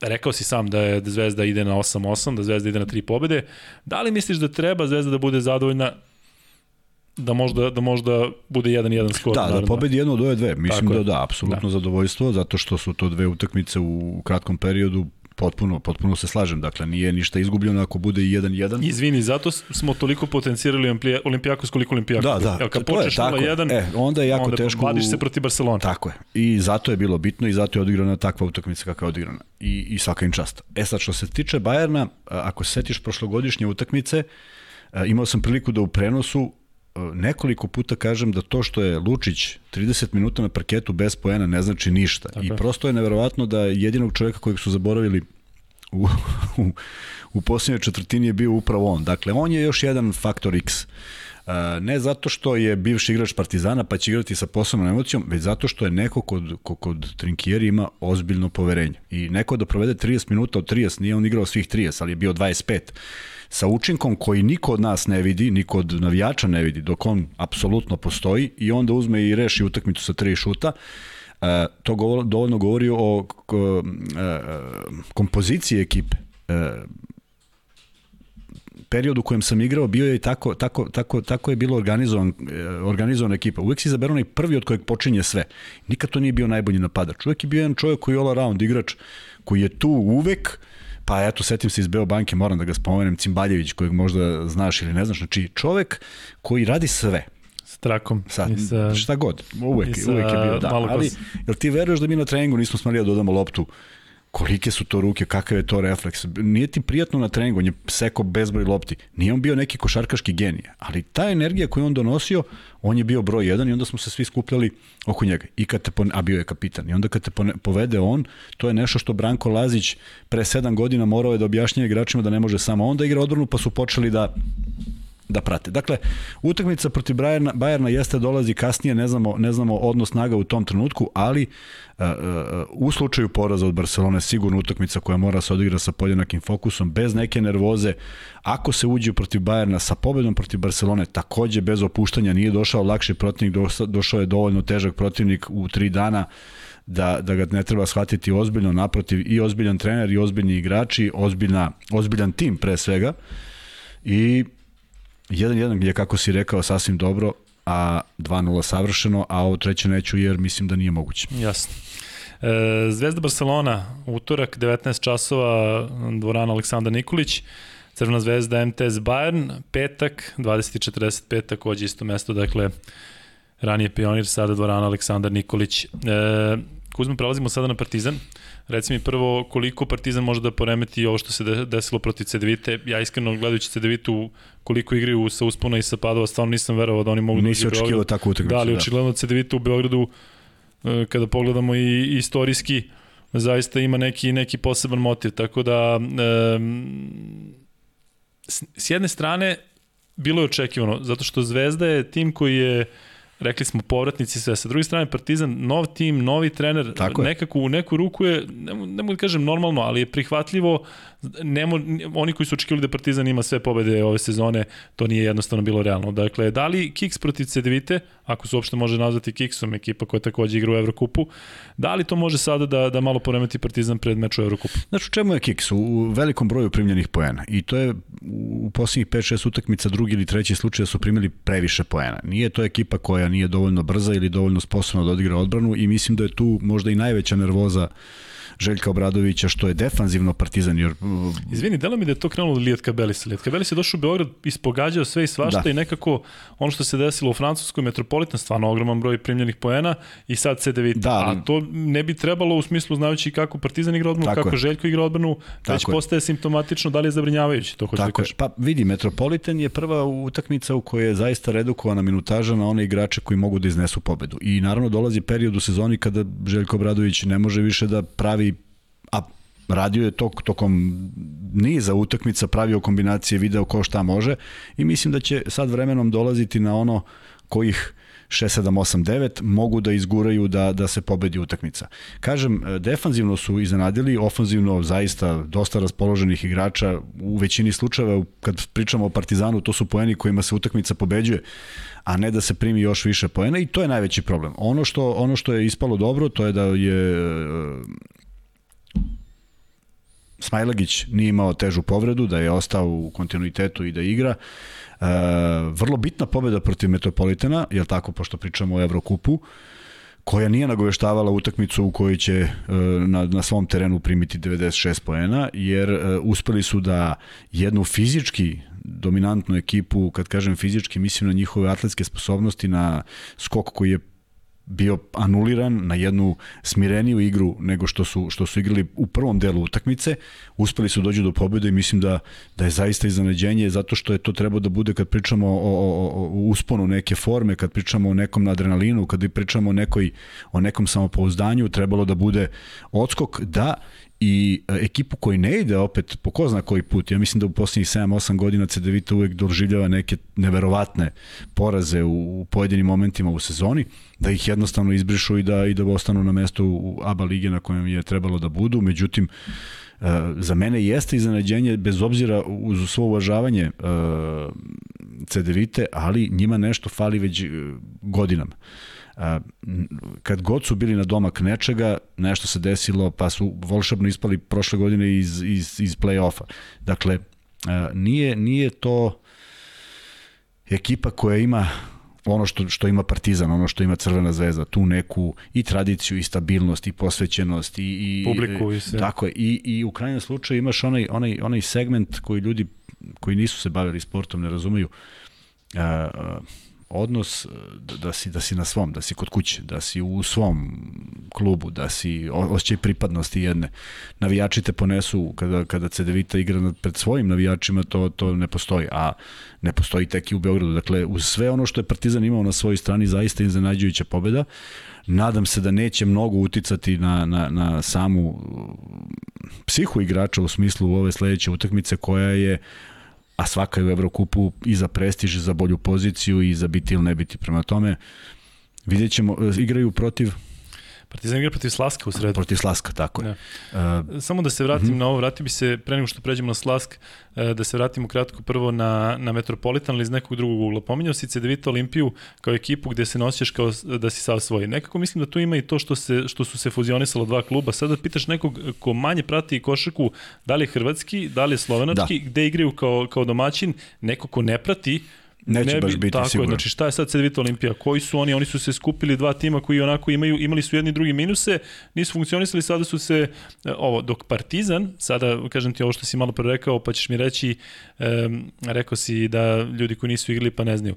rekao si sam da je Zvezda ide na 8-8, da Zvezda ide na tri pobede. Da li misliš da treba Zvezda da bude zadovoljna da možda, da možda bude 1-1 skor. Da, da pobedi jedno od ove dve. Mislim Tako da da, apsolutno da. zadovoljstvo, zato što su to dve utakmice u kratkom periodu Potpuno, potpuno se slažem. Dakle, nije ništa izgubljeno ako bude i 1-1. Izvini, zato smo toliko potencirali Olimpijakos koliko Olimpijakos. Da, da. Evo, kad počneš 0-1, e, onda je jako onda teško. Onda se protiv Barcelona. Tako je. I zato je bilo bitno i zato je odigrana takva utakmica kakva je odigrana. I, i svaka im čast. E sad, što se tiče Bajerna, ako se setiš prošlogodišnje utakmice, imao sam priliku da u prenosu nekoliko puta kažem da to što je Lučić 30 minuta na parketu bez poena ne znači ništa. Tako. I prosto je neverovatno da jedinog čovjeka kojeg su zaboravili u, u, u posljednjoj četvrtini je bio upravo on. Dakle, on je još jedan faktor X. Ne zato što je bivši igrač Partizana pa će igrati sa posebnom emocijom, već zato što je neko kod, kod, kod Trinkjeri ima ozbiljno poverenje. I neko da provede 30 minuta od 30, nije on igrao svih 30, ali je bio 25 sa učinkom koji niko od nas ne vidi, niko od navijača ne vidi, dok on apsolutno postoji i onda uzme i reši utakmicu sa tri šuta, Uh, to govor, dovoljno govori o uh, kompoziciji ekipe. Uh, period u kojem sam igrao bio je tako, tako, tako, tako je bilo organizovan, organizovan ekipa. Uvek si izaberu onaj prvi od kojeg počinje sve. Nikad to nije bio najbolji napadač. Uvek je bio jedan čovjek koji je all around igrač, koji je tu uvek, pa eto, setim se iz Beobanke, moram da ga spomenem, Cimbaljević, kojeg možda znaš ili ne znaš, znači čovek koji radi sve. S trakom. Sa, i sa, šta god, uvek, sa, uvek je bio, da. Ali, jel ti veruješ da mi na treningu nismo smeli da dodamo loptu kolike su to ruke, kakav je to refleks. Nije ti prijatno na treningu, on je seko bezbroj lopti. Nije on bio neki košarkaški genije, ali ta energija koju on donosio, on je bio broj jedan i onda smo se svi skupljali oko njega. I kad te a bio je kapitan. I onda kad te povede on, to je nešto što Branko Lazić pre sedam godina morao je da objašnjava igračima da ne može samo on da igra odbranu, pa su počeli da da prate. Dakle, utakmica protiv Bajerna, Bajerna jeste dolazi kasnije, ne znamo, ne znamo odnos snaga u tom trenutku, ali uh, uh, u slučaju poraza od Barcelone sigurno utakmica koja mora se odigra sa podjednakim fokusom, bez neke nervoze. Ako se uđe protiv Bajerna sa pobedom protiv Barcelone, takođe bez opuštanja, nije došao lakši protivnik, došao je dovoljno težak protivnik u tri dana, da, da ga ne treba shvatiti ozbiljno, naprotiv i ozbiljan trener i ozbiljni igrači, ozbiljna, ozbiljan tim pre svega i 1-1 je, kako si rekao, sasvim dobro, a 2-0 savršeno, a ovo treće neću jer mislim da nije moguće. Jasno. E, Zvezda Barcelona, utorak, 19 časova, dvorana Aleksandar Nikolić, Crvena zvezda MTS Bayern, petak, 20.45, takođe isto mesto, dakle, ranije pionir, sada dvorana Aleksandar Nikolić. E, Kuzma, prelazimo sada na Partizan. Reci mi prvo koliko Partizan može da poremeti ovo što se desilo protiv Cedevite. Ja iskreno gledajući Cedevitu koliko igraju sa uspona i sa padova, stvarno nisam verovao da oni mogu Nisi da Nisi očekivao takvu utakmicu. Da, ali da. očigledno Cedevita u Beogradu e, kada pogledamo i istorijski zaista ima neki neki poseban motiv, tako da e, s jedne strane bilo je očekivano, zato što Zvezda je tim koji je rekli smo povratnici sve. Sa druge strane, Partizan, nov tim, novi trener, Tako nekako u neku ruku je, ne, ne mogu da kažem normalno, ali je prihvatljivo nemo, oni koji su očekivali da Partizan ima sve pobede ove sezone, to nije jednostavno bilo realno. Dakle, da li Kiks protiv Cedevite, ako se uopšte može nazvati Kiksom, ekipa koja takođe igra u Evrokupu, da li to može sada da, da malo poremeti Partizan pred meč u Evrokupu? Znači, u čemu je Kiks? U velikom broju primljenih poena. I to je u posljednjih 5-6 utakmica drugi ili treći slučaj da su primili previše poena. Nije to ekipa koja nije dovoljno brza ili dovoljno sposobna da odigra odbranu i mislim da je tu možda i najveća nervoza Željka Obradovića, što je defanzivno Partizan. Jer... Izvini, delo mi da je to krenulo od Lijat Kabelisa. Lijat Kabelis je došao u Beograd, ispogađao sve i svašta da. i nekako ono što se desilo u Francuskoj metropolitan, stvarno ogroman broj primljenih poena i sad se devita. Da. A to ne bi trebalo u smislu znajući kako Partizan igra odbranu, kako je. Željko igra odbranu, već je. postaje simptomatično, da li je zabrinjavajući, to hoću da kažem. Pa vidi, Metropolitan je prva utakmica u kojoj je zaista redukovana minutaža na one igrače koji mogu da iznesu pobedu. I naravno dolazi period u sezoni kada Željko Obradović ne može više da pravi radio je tok, tokom niza utakmica, pravio kombinacije, video ko šta može i mislim da će sad vremenom dolaziti na ono kojih 6, 7, 8, 9 mogu da izguraju da, da se pobedi utakmica. Kažem, defanzivno su iznenadili, ofanzivno zaista dosta raspoloženih igrača u većini slučajeva, kad pričamo o Partizanu, to su poeni kojima se utakmica pobeđuje, a ne da se primi još više poena i to je najveći problem. Ono što, ono što je ispalo dobro, to je da je Smajlagić nije imao težu povredu, da je ostao u kontinuitetu i da igra. E, vrlo bitna pobeda protiv Metropolitana, je tako, pošto pričamo o Evrokupu, koja nije nagoveštavala utakmicu u kojoj će e, na, na svom terenu primiti 96 poena, jer e, uspeli su da jednu fizički dominantnu ekipu, kad kažem fizički, mislim na njihove atletske sposobnosti, na skok koji je bio anuliran na jednu smireniju igru nego što su što su igrali u prvom delu utakmice. Uspeli su dođu do pobede i mislim da da je zaista iznenađenje zato što je to trebalo da bude kad pričamo o, o, o usponu neke forme, kad pričamo o nekom adrenalinu, kad pričamo o nekoj o nekom samopouzdanju, trebalo da bude odskok da i e, ekipu koji ne ide opet po ko zna koji put. Ja mislim da u poslednjih 7-8 godina CDVita uvek doživljava neke neverovatne poraze u, u pojedinim momentima u sezoni, da ih jednostavno izbrišu i da, i da ostanu na mestu u ABA lige na kojem je trebalo da budu. Međutim, e, za mene jeste iznenađenje, bez obzira uz svo uvažavanje e, CDVite, ali njima nešto fali već godinama kad god su bili na domak nečega, nešto se desilo, pa su volšebno ispali prošle godine iz, iz, iz play-offa. Dakle, nije, nije to ekipa koja ima ono što, što ima Partizan, ono što ima Crvena zvezda, tu neku i tradiciju i stabilnost i posvećenost i, i publiku i sve. Tako je, i, i u krajnjem slučaju imaš onaj, onaj, onaj segment koji ljudi koji nisu se bavili sportom ne razumeju. Uh, odnos da, da, si, da si na svom, da si kod kuće, da si u svom klubu, da si osjećaj pripadnosti jedne. Navijači te ponesu kada, kada CDVita igra pred svojim navijačima, to, to ne postoji, a ne postoji tek i u Beogradu. Dakle, uz sve ono što je Partizan imao na svojoj strani, zaista iznenađujuća pobeda. Nadam se da neće mnogo uticati na, na, na samu psihu igrača u smislu ove sledeće utakmice koja je a svaka je u Evrokupu i za prestiž, i za bolju poziciju i za biti ili ne biti. Prema tome, vidjet ćemo, e, igraju protiv Partizan igra protiv Slaska u sredu. Protiv Slaska, tako je. Da. Uh, Samo da se vratim uh mhm. -huh. na ovo, vratio bi se, pre nego što pređemo na Slask, uh, da se vratimo kratko prvo na, na Metropolitan, ali iz nekog drugog ugla. Pominjao si Cedevita Olimpiju kao ekipu gde se nosiš kao da si sav svoj. Nekako mislim da tu ima i to što, se, što su se fuzionisala dva kluba. Sada pitaš nekog ko manje prati košarku, da li je hrvatski, da li je slovenački, da. gde igraju kao, kao domaćin, neko ko ne prati, Neće ne bi, baš biti tako sigurno. Je, znači šta je sad Cedevita Olimpija? Koji su oni? Oni su se skupili dva tima koji onako imaju, imali su jedni drugi minuse, nisu funkcionisali, sada su se, e, ovo, dok Partizan, sada kažem ti ovo što si malo pre rekao, pa ćeš mi reći, um, rekao si da ljudi koji nisu igrali pa ne znaju.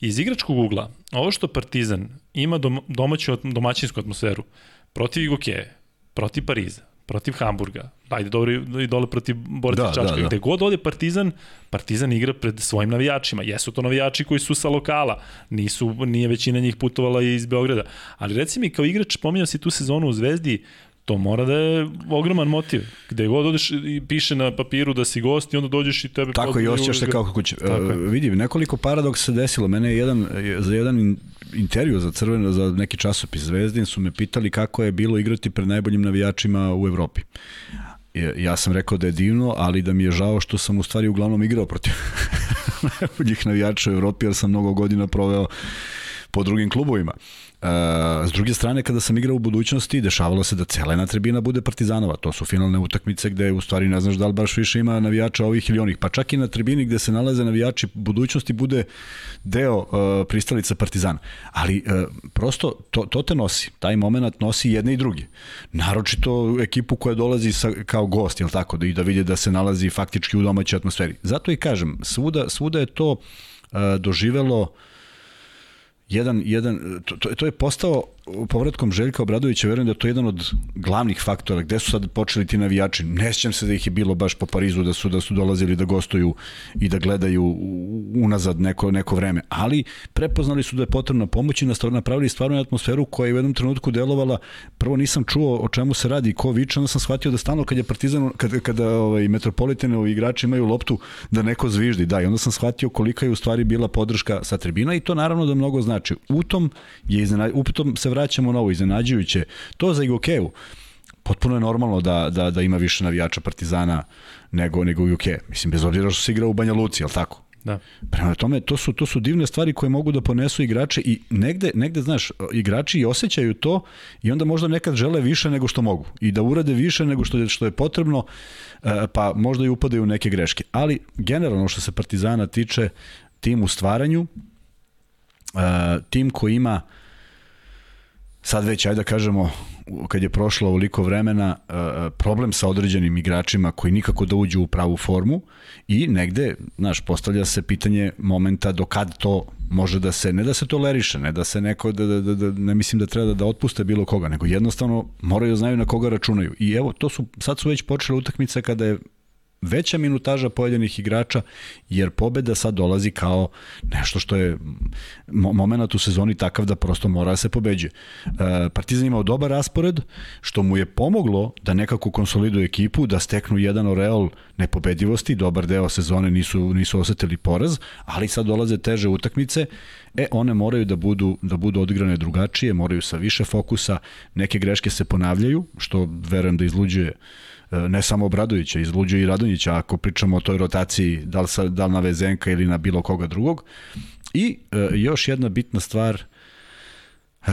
Iz igračkog ugla, ovo što Partizan ima dom, domaću, domaćinsku atmosferu, protiv Igokeje, protiv Pariza, protiv Hamburga, ajde dobro i dole protiv Borca da, Čačka, da, da. gde god ode Partizan, Partizan igra pred svojim navijačima. Jesu to navijači koji su sa lokala, nisu, nije većina njih putovala iz Beograda. Ali reci mi, kao igrač, pominjao si tu sezonu u Zvezdi, to mora da je ogroman motiv. Gde god odeš i piše na papiru da si gost i onda dođeš i tebe... Tako i osjećaš se kao kuće. Uh, vidi, nekoliko paradoksa se desilo. Mene je jedan, za jedan intervju za crveno, za neki časopis Zvezdin su me pitali kako je bilo igrati pred najboljim navijačima u Evropi. Ja sam rekao da je divno, ali da mi je žao što sam u stvari uglavnom igrao protiv najboljih navijača u Evropi, jer sam mnogo godina proveo po drugim klubovima. S druge strane, kada sam igrao u budućnosti, dešavalo se da cela jedna tribina bude partizanova. To su finalne utakmice gde u stvari ne znaš da li baš više ima navijača ovih ili onih. Pa čak i na tribini gde se nalaze navijači budućnosti bude deo uh, pristalica partizana. Ali uh, prosto to, to te nosi. Taj moment nosi jedne i druge. Naročito ekipu koja dolazi sa, kao gost, jel tako, da i da vidi da se nalazi faktički u domaćoj atmosferi. Zato i kažem, svuda, svuda je to uh, doživelo uh, jedan, jedan to, to, je postao povratkom Željka Obradovića, verujem da je to jedan od glavnih faktora, gde su sad počeli ti navijači, ne sjećam se da ih je bilo baš po Parizu, da su, da su dolazili da gostuju i da gledaju unazad neko, neko vreme, ali prepoznali su da je potrebna pomoć i napravili stvarnu atmosferu koja je u jednom trenutku delovala, prvo nisam čuo o čemu se radi, ko viče, onda sam shvatio da stalno kad je Partizan, kad, kada ovaj, Metropolitanovi igrači imaju loptu, da neko zviždi, da, i onda sam shvatio kolika je u stvari bila podrška sa tribina i to naravno da mnogo znači. U tom, je iznenad, u tom se vraćamo na ovo iznenađujuće. To za Igokeju, potpuno je normalno da, da, da ima više navijača Partizana nego, nego u UK. Mislim, bez obzira što se igra u Banja Luci, je tako? Da. Prema tome, to su, to su divne stvari koje mogu da ponesu igrače i negde, negde, znaš, igrači i osjećaju to i onda možda nekad žele više nego što mogu i da urade više nego što je, što je potrebno, e, pa možda i upadaju u neke greške. Ali, generalno što se Partizana tiče, tim u stvaranju, e, tim koji ima uh, sad već, ajde da kažemo, kad je prošlo ovoliko vremena, e, e, problem sa određenim igračima koji nikako da uđu u pravu formu i negde, znaš, postavlja se pitanje momenta do kad to može da se, ne da se toleriše, ne da se neko, da, da, da, da ne mislim da treba da, da otpuste bilo koga, nego jednostavno moraju da znaju na koga računaju. I evo, to su, sad su već počele utakmice kada je veća minutaža pojedinih igrača, jer pobeda sad dolazi kao nešto što je moment u sezoni takav da prosto mora da se pobeđuje. E, Partizan imao dobar raspored, što mu je pomoglo da nekako konsoliduje ekipu, da steknu jedan oreol nepobedivosti, dobar deo sezone nisu, nisu osetili poraz, ali sad dolaze teže utakmice, e, one moraju da budu, da budu odigrane drugačije, moraju sa više fokusa, neke greške se ponavljaju, što verujem da izluđuje ne samo Obradovića, izluđuje i Radonjića ako pričamo o toj rotaciji da li, sa, da li na Vezenka ili na bilo koga drugog. I e, još jedna bitna stvar, e,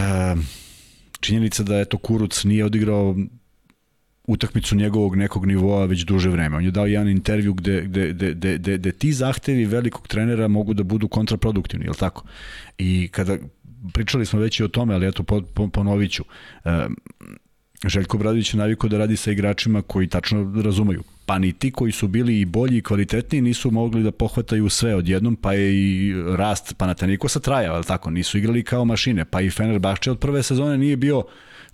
činjenica da je to Kuruc nije odigrao utakmicu njegovog nekog nivoa već duže vreme. On je dao jedan intervju gde, gde, gde, gde, gde, gde ti zahtevi velikog trenera mogu da budu kontraproduktivni, je tako? I kada pričali smo već i o tome, ali eto ponovit ću. E, Željko Bradović je navikao da radi sa igračima koji tačno razumeju. Pa ni ti koji su bili i bolji i kvalitetniji nisu mogli da pohvataju sve odjednom, pa je i rast Panatanikosa trajao, ali tako, nisu igrali kao mašine, pa i Fenerbahče od prve sezone nije bio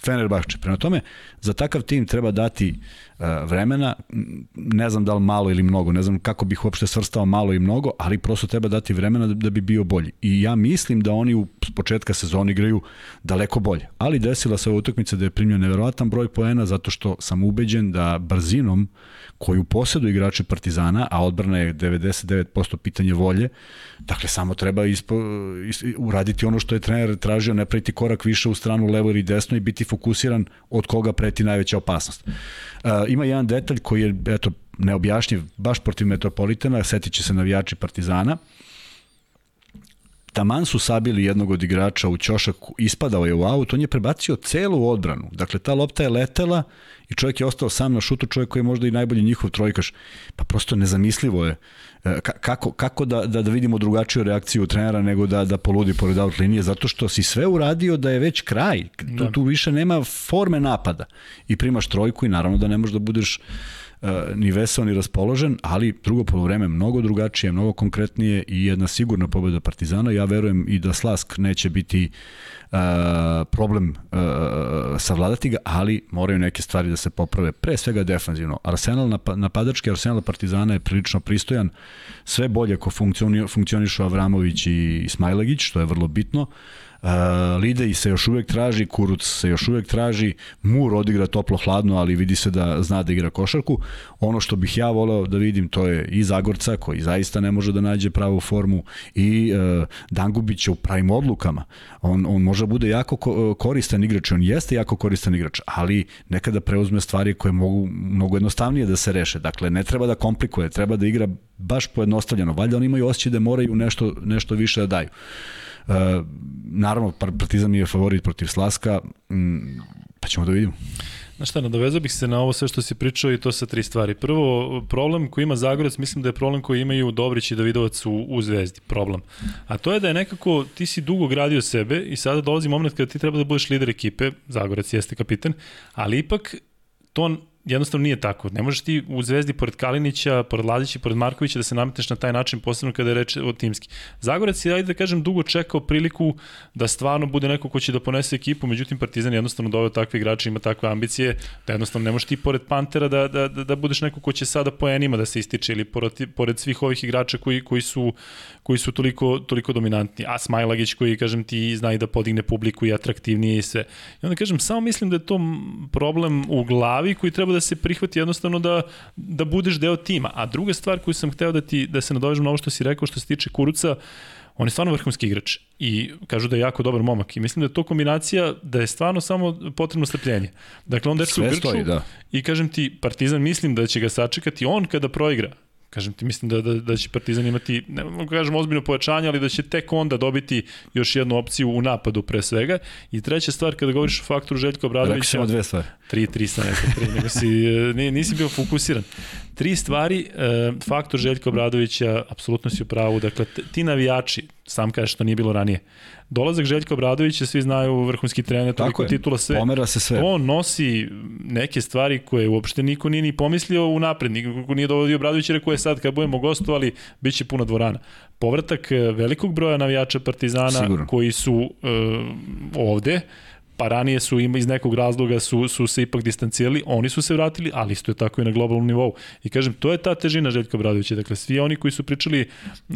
Fenerbahče. Prema tome, za takav tim treba dati uh, vremena, ne znam da li malo ili mnogo, ne znam kako bih uopšte svrstao malo i mnogo, ali prosto treba dati vremena da, da bi bio bolji. I ja mislim da oni u početka sezona igraju daleko bolje. Ali desila se ova utakmica da je primljen neverovatan broj poena zato što sam ubeđen da brzinom koju posjedu igrači Partizana, a odbrana je 99% pitanje volje, dakle samo treba ispo, is, uraditi ono što je trener tražio, ne praviti korak više u stranu levo ili desno i biti fokusiran od koga preti najveća opasnost. Uh, ima jedan detalj koji je eto, neobjašnjiv baš protiv Metropolitana, setit će se navijači Partizana, taman su sabili jednog od igrača u ćošak, ispadao je u aut, on je prebacio celu odbranu. Dakle, ta lopta je letela i čovjek je ostao sam na šutu, čovjek koji je možda i najbolji njihov trojkaš. Pa prosto nezamislivo je kako, kako da, da, da vidimo drugačiju reakciju trenera nego da, da poludi pored out linije, zato što si sve uradio da je već kraj. Tu, da. tu više nema forme napada. I primaš trojku i naravno da ne možeš da budeš uh, ni vesao ni raspoložen, ali drugo polovreme mnogo drugačije, mnogo konkretnije i jedna sigurna pobeda Partizana. Ja verujem i da Slask neće biti uh, problem uh, savladati ga, ali moraju neke stvari da se poprave. Pre svega defanzivno. Arsenal napadački, Arsenal Partizana je prilično pristojan, sve bolje ko funkcionišu Avramović i Smajlagić, što je vrlo bitno. Uh, Lidej se još uvek traži, Kuruc se još uvek traži, Mur odigra toplo-hladno, ali vidi se da zna da igra košarku. Ono što bih ja voleo da vidim, to je i Zagorca, koji zaista ne može da nađe pravu formu, i uh, Dangubića u pravim odlukama. On, on može da bude jako koristan igrač, on jeste jako koristan igrač, ali nekada preuzme stvari koje mogu mnogo jednostavnije da se reše. Dakle, ne treba da komplikuje, treba da igra baš pojednostavljeno. Valjda oni imaju osjećaj da moraju nešto, nešto više da daju. Uh, naravno, Partizan je favorit protiv Slaska, pa ćemo da vidimo. Znaš šta, nadovezao bih se na ovo sve što si pričao i to sa tri stvari. Prvo, problem koji ima Zagorac, mislim da je problem koji imaju Dobrić i Davidovac u, u Zvezdi. Problem. A to je da je nekako, ti si dugo gradio sebe i sada dolazi moment kada ti treba da budeš lider ekipe, Zagorac jeste kapiten, ali ipak to jednostavno nije tako. Ne možeš ti u Zvezdi pored Kalinića, pored Lazića, pored Markovića da se nametneš na taj način, posebno kada je reč o timski. Zagorac je, ajde da kažem, dugo čekao priliku da stvarno bude neko ko će da ponese ekipu, međutim Partizan jednostavno doveo takve igrače, ima takve ambicije, da jednostavno ne možeš ti pored Pantera da, da, da, da budeš neko ko će sada po enima da se ističe ili pored, pored svih ovih igrača koji, koji, su, koji su toliko, toliko dominantni. A Smajlagić koji, kažem ti, zna i da podigne publiku i atraktivnije i sve. I onda kažem, samo mislim da je to problem u glavi koji treba da se prihvati jednostavno da, da budeš deo tima. A druga stvar koju sam hteo da, ti, da se nadovežem na ovo što si rekao što se tiče Kuruca, on je stvarno vrhunski igrač i kažu da je jako dobar momak i mislim da je to kombinacija da je stvarno samo potrebno strpljenje. Dakle, on dečko u Grču stoji, da. i kažem ti, Partizan mislim da će ga sačekati on kada proigra Kažem ti, mislim da, da, da će Partizan imati, ne mogu kažem ozbiljno pojačanje, ali da će tek onda dobiti još jednu opciju u napadu pre svega. I treća stvar, kada govoriš o faktoru Željko Obradovića... Rekao samo dve stvari. Tri, tri sam nekako, tri, nego si, nisi bio fokusiran. Tri stvari, e, faktor Željko Obradovića, apsolutno si u pravu, dakle, ti navijači, sam kažeš što nije bilo ranije, dolazak Željka Obradovića, svi znaju vrhunski trener, toliko je, titula sve. Pomera se sve. On nosi neke stvari koje uopšte niko nije ni pomislio u napred, niko nije dovodio Obradovića, rekao je sad kad budemo gostovali, bit će puno dvorana. Povratak e, velikog broja navijača Partizana Sigurno. koji su uh, ovde, pa ranije su ima iz nekog razloga su, su se ipak distancirali, oni su se vratili, ali isto je tako i na globalnom nivou. I kažem, to je ta težina Željka Bradovića. Dakle, svi oni koji su pričali,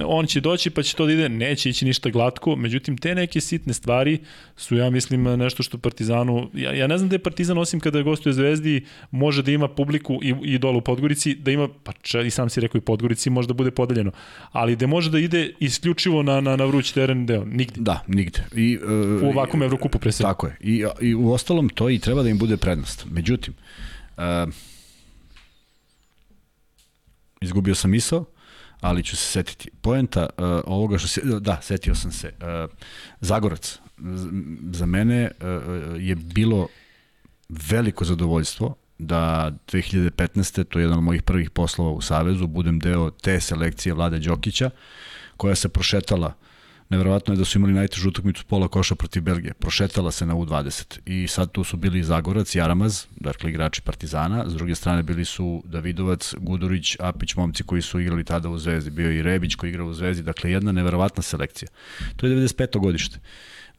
on će doći pa će to da ide, neće ići ništa glatko, međutim, te neke sitne stvari su, ja mislim, nešto što Partizanu, ja, ja ne znam da je Partizan, osim kada gostuje Zvezdi, može da ima publiku i, i dole u Podgorici, da ima, pa če, i sam si rekao i Podgorici, možda bude podeljeno, ali da može da ide isključivo na, na, na vruć teren deo, nigde. Da, nigde. I, uh, u ovakvom Evrokupu pre svega. Tako je. I, I u ostalom to i treba da im bude prednost. Međutim, uh, izgubio sam misao, ali ću se setiti. Poenta uh, ovoga što se, da, setio sam se. Uh, Zagorac, za mene uh, je bilo veliko zadovoljstvo da 2015. to je jedan od mojih prvih poslova u Savezu, budem deo te selekcije Vlade Đokića, koja se prošetala uh, Neverovatno je da su imali najtežu utakmicu pola koša protiv Belgije. Prošetala se na U20 i sad tu su bili Zagorac, Jaramaz, dakle igrači Partizana, s druge strane bili su Davidovac, Gudurić, Apić, momci koji su igrali tada u Zvezdi, bio i Rebić koji igrao u Zvezdi, dakle jedna neverovatna selekcija. To je 95. godište.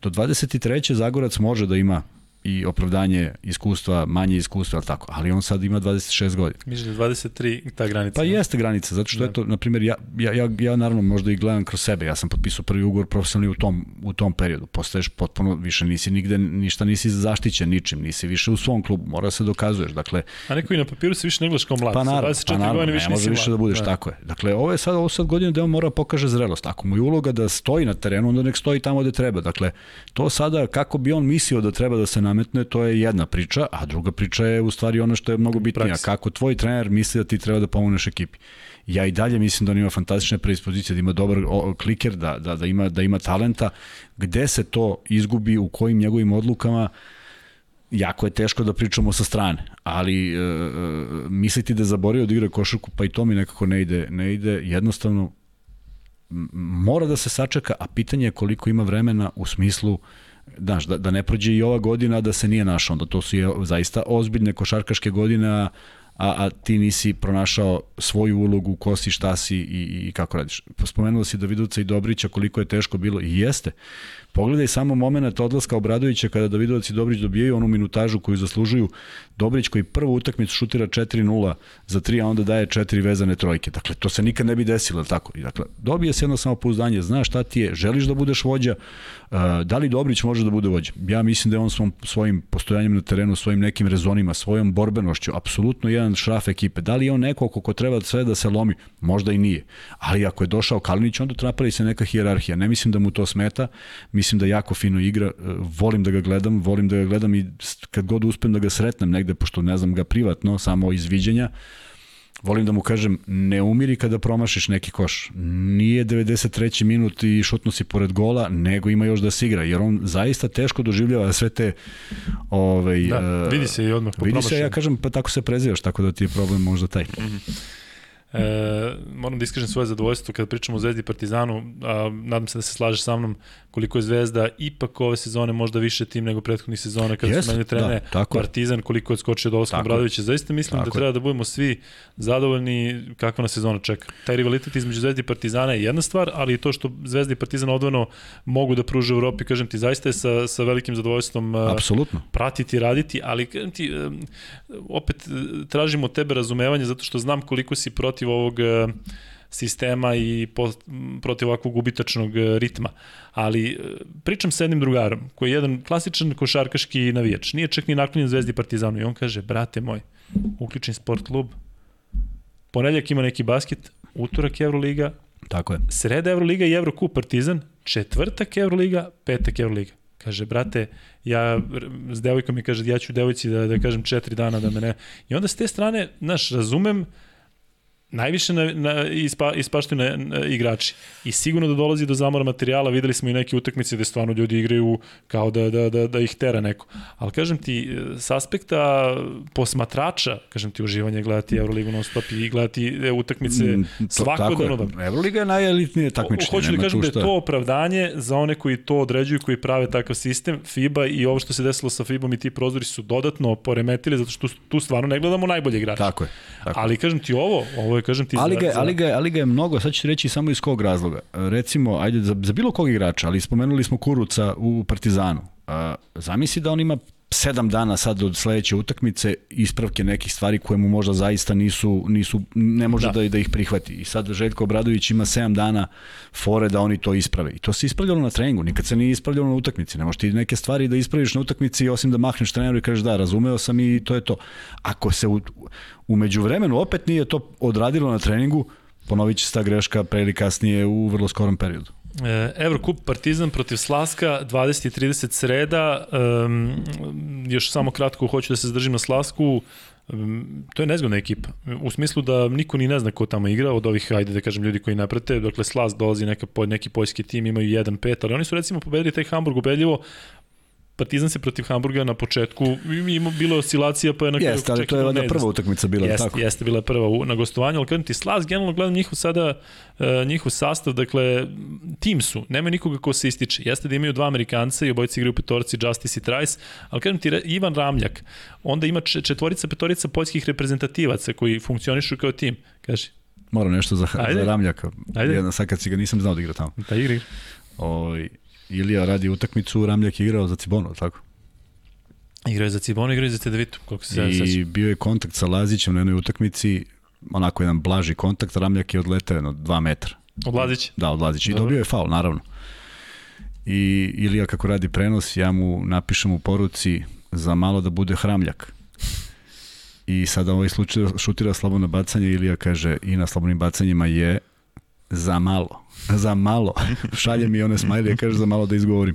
Do 23. Zagorac može da ima i opravdanje iskustva, manje iskustva, ali tako, ali on sad ima 26 godina. Misliš da 23 ta granica? Pa jeste granica, zato što da. je to, na primjer, ja, ja, ja, ja naravno možda i gledam kroz sebe, ja sam potpisao prvi ugovor profesionalni u tom, u tom periodu, postaješ potpuno, više nisi nigde, ništa nisi zaštićen ničim, nisi više u svom klubu, mora da se dokazuješ, dakle... A neko i na papiru se više ne gledaš kao mlad, pa naravno, 24 pa naravno, godine više ne može više da budeš, da. tako je. Dakle, ovo je sad, ovo sad godina da on mora da pokaže zrelost, ako mu je uloga da stoji na terenu, onda nek stoji tamo gde treba, dakle, to sada, kako bi on mislio da treba da se nametne, to je jedna priča, a druga priča je u stvari ono što je mnogo bitnija, Praksa. kako tvoj trener misli da ti treba da pomogneš ekipi. Ja i dalje mislim da on ima fantastične predispozicije, da ima dobar kliker, da, da, da, ima, da ima talenta. Gde se to izgubi, u kojim njegovim odlukama, jako je teško da pričamo sa strane, ali e, e misliti da zaborio da igra košarku, pa i to mi nekako ne ide, ne ide, jednostavno mora da se sačeka, a pitanje je koliko ima vremena u smislu znaš, da, da ne prođe i ova godina da se nije našao, onda to su je zaista ozbiljne košarkaške godine, a, a ti nisi pronašao svoju ulogu, ko si, šta si i, i kako radiš. Spomenuo si Davidovca i Dobrića koliko je teško bilo i jeste. Pogledaj samo moment odlaska Obradovića kada Davidovac i Dobrić dobijaju onu minutažu koju zaslužuju. Dobrić koji prvu utakmicu šutira 4-0 za 3, a onda daje 4 vezane trojke. Dakle, to se nikad ne bi desilo, tako? I dakle, dobije se jedno samopouzdanje, znaš šta ti je, želiš da budeš vođa, da li Dobrić može da bude vođa? Ja mislim da je on svom, svojim postojanjem na terenu, svojim nekim rezonima, svojom borbenošću, apsolutno jedan šraf ekipe. Da li je on neko ko treba sve da se lomi? Možda i nije. Ali ako je došao Kalinić, onda napravi se neka hijerarhija. Ne mislim da mu to smeta. Mislim da jako fino igra. E, volim da ga gledam, volim da ga gledam i kad god uspem da ga sretnem negde, pošto ne znam ga privatno, samo iz viđenja, volim da mu kažem, ne umiri kada promašiš neki koš. Nije 93. minut i šutno si pored gola, nego ima još da se igra, jer on zaista teško doživljava sve te... Ovaj, da, vidi se i odmah po Vidi se, ja kažem, pa tako se prezivaš, tako da ti je problem možda taj. Mm -hmm. E, moram da iskažem svoje zadovoljstvo kada pričamo o Zvezdi Partizanu, a nadam se da se slažeš sa mnom koliko je Zvezda ipak ove sezone možda više tim nego prethodnih sezona kada yes, su meni trene da, Partizan, koliko je odskočio dolazkom Obradovića. Zaista mislim da tako da treba da budemo svi zadovoljni kakva nas sezona čeka. Taj rivalitet između Zvezde i Partizana je jedna stvar, ali i to što Zvezda i Partizan odvojeno mogu da pruže u Evropi, kažem ti, zaista je sa, sa velikim zadovoljstvom Apsolutno. pratiti, raditi, ali kažem ti, opet tražimo od tebe razumevanje zato što znam koliko si protiv ovog sistema i po, protiv ovakvog ubitačnog e, ritma. Ali e, pričam sa jednim drugarom, koji je jedan klasičan košarkaški navijač. Nije čak ni naklonjen Zvezdi Partizanu i on kaže, brate moj, uključen sport klub, ponedljak ima neki basket, utorak Euroliga, Tako je. Sreda Euroliga i Eurocup Partizan, četvrtak Euroliga, petak Euroliga. Kaže, brate, ja s devojkom mi kaže, ja ću devojci da, da kažem četiri dana da me ne... I onda s te strane, znaš, razumem uh, najviše na, na, ispa, ispaštaju na, na, igrači. I sigurno da dolazi do zamora materijala, videli smo i neke utakmice gde stvarno ljudi igraju kao da, da, da, da ih tera neko. Ali kažem ti, s aspekta posmatrača, kažem ti, uživanje gledati Euroligu non stop i gledati e, utakmice mm, svakodnevno. Da... Euroliga je najelitnije takmičenje. Hoću da kažem da je to opravdanje za one koji to određuju, koji prave takav sistem. FIBA i ovo što se desilo sa FIBom i ti prozori su dodatno poremetili, zato što tu stvarno ne gledamo najbolje igrače. Tako je. Tako. Ali kažem ti ovo, ovo je je, kažem ti... Ali ga, ali, ga, ali ga je mnogo, sad ću reći samo iz kog razloga. Recimo, ajde, za, za bilo kog igrača, ali spomenuli smo Kuruca u Partizanu. A, zamisli da on ima sedam dana sad od sledeće utakmice ispravke nekih stvari koje mu možda zaista nisu, nisu ne može da. da, da ih prihvati. I sad Željko Obradović ima 7 dana fore da oni to isprave. I to se ispravljalo na treningu, nikad se nije ispravljalo na utakmici. Ne možeš ti neke stvari da ispraviš na utakmici osim da mahneš treneru i kažeš da, razumeo sam i to je to. Ako se u, umeđu vremenu opet nije to odradilo na treningu, ponovit će se ta greška pre ili kasnije u vrlo skorom periodu. E, Evrokup Partizan protiv Slaska 20 i 30 sreda. Um, još samo kratko hoću da se zadržim na Slasku. Um, to je nezgodna ekipa. U smislu da niko ni ne zna ko tamo igra od ovih ajde da kažem ljudi koji ne prate dakle Slask dolazi neka, neki poljski tim imaju 1-5 ali oni su recimo pobedili taj Hamburg ubedljivo Partizan se protiv Hamburga na početku ima bilo oscilacija pa je na kraju Jeste, ali to je valjda prva utakmica bila jeste, tako. Jeste bila prva u, na gostovanju, al kažem ti Slas generalno gledam njihov sada uh, njihov sastav, dakle tim su, nema nikoga ko se ističe. Jeste da imaju dva Amerikanca i obojica igraju petorci Justice i Trice, al kažem ti Ivan Ramljak, onda ima četvorica petorica poljskih reprezentativaca koji funkcionišu kao tim. Kaži. Moram nešto za, Ajde. za Ramljaka. Ajde. Jedna, sad kad si ga nisam znao da igra tamo. Da igra. Oj, Ilija radi utakmicu, Ramljak je igrao za Cibonu, tako? Igrao je za Cibonu, igrao je za Tedevitu, koliko se I seća. bio je kontakt sa Lazićem na jednoj utakmici, onako jedan blaži kontakt, Ramljak je odletao jedno 2 metra. Od Lazića? Da, od Lazića. I dobio je faul, naravno. I Ilija kako radi prenos, ja mu napišem u poruci za malo da bude hramljak. I sada ovaj slučaj šutira slobodno bacanje, Ilija kaže i na slobodnim bacanjima je za malo za malo. Šalje mi one smajlije, kaže za malo da izgovorim.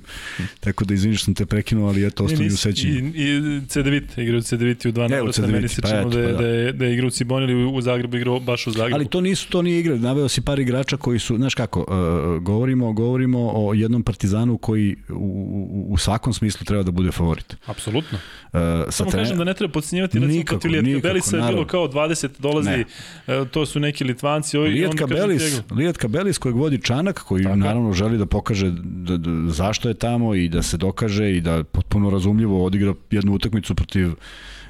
Tako da izviniš sam te prekinuo, ali eto, ostao mi u sećanju. I, i CDVit, igra u CDVit u dva navrata, meni se pa činilo da, pa da. da, je, da je igra u Ciboni ili u Zagrebu igrao baš u Zagrebu. Ali to nisu, to nije igra, naveo si par igrača koji su, znaš kako, uh, govorimo, govorimo o jednom partizanu koji u, u, u svakom smislu treba da bude favorit. Apsolutno. Uh, Samo tre... kažem da ne treba podcenjivati, recimo protiv Lijetka Belisa je bilo kao 20 dolazi, uh, to su neki Litvanci. Ovi, Lijetka Belis, Lijetka Belis kojeg vodi Čanak, koji Tako. naravno želi da pokaže da, da, zašto je tamo i da se dokaže i da potpuno razumljivo odigra jednu utakmicu protiv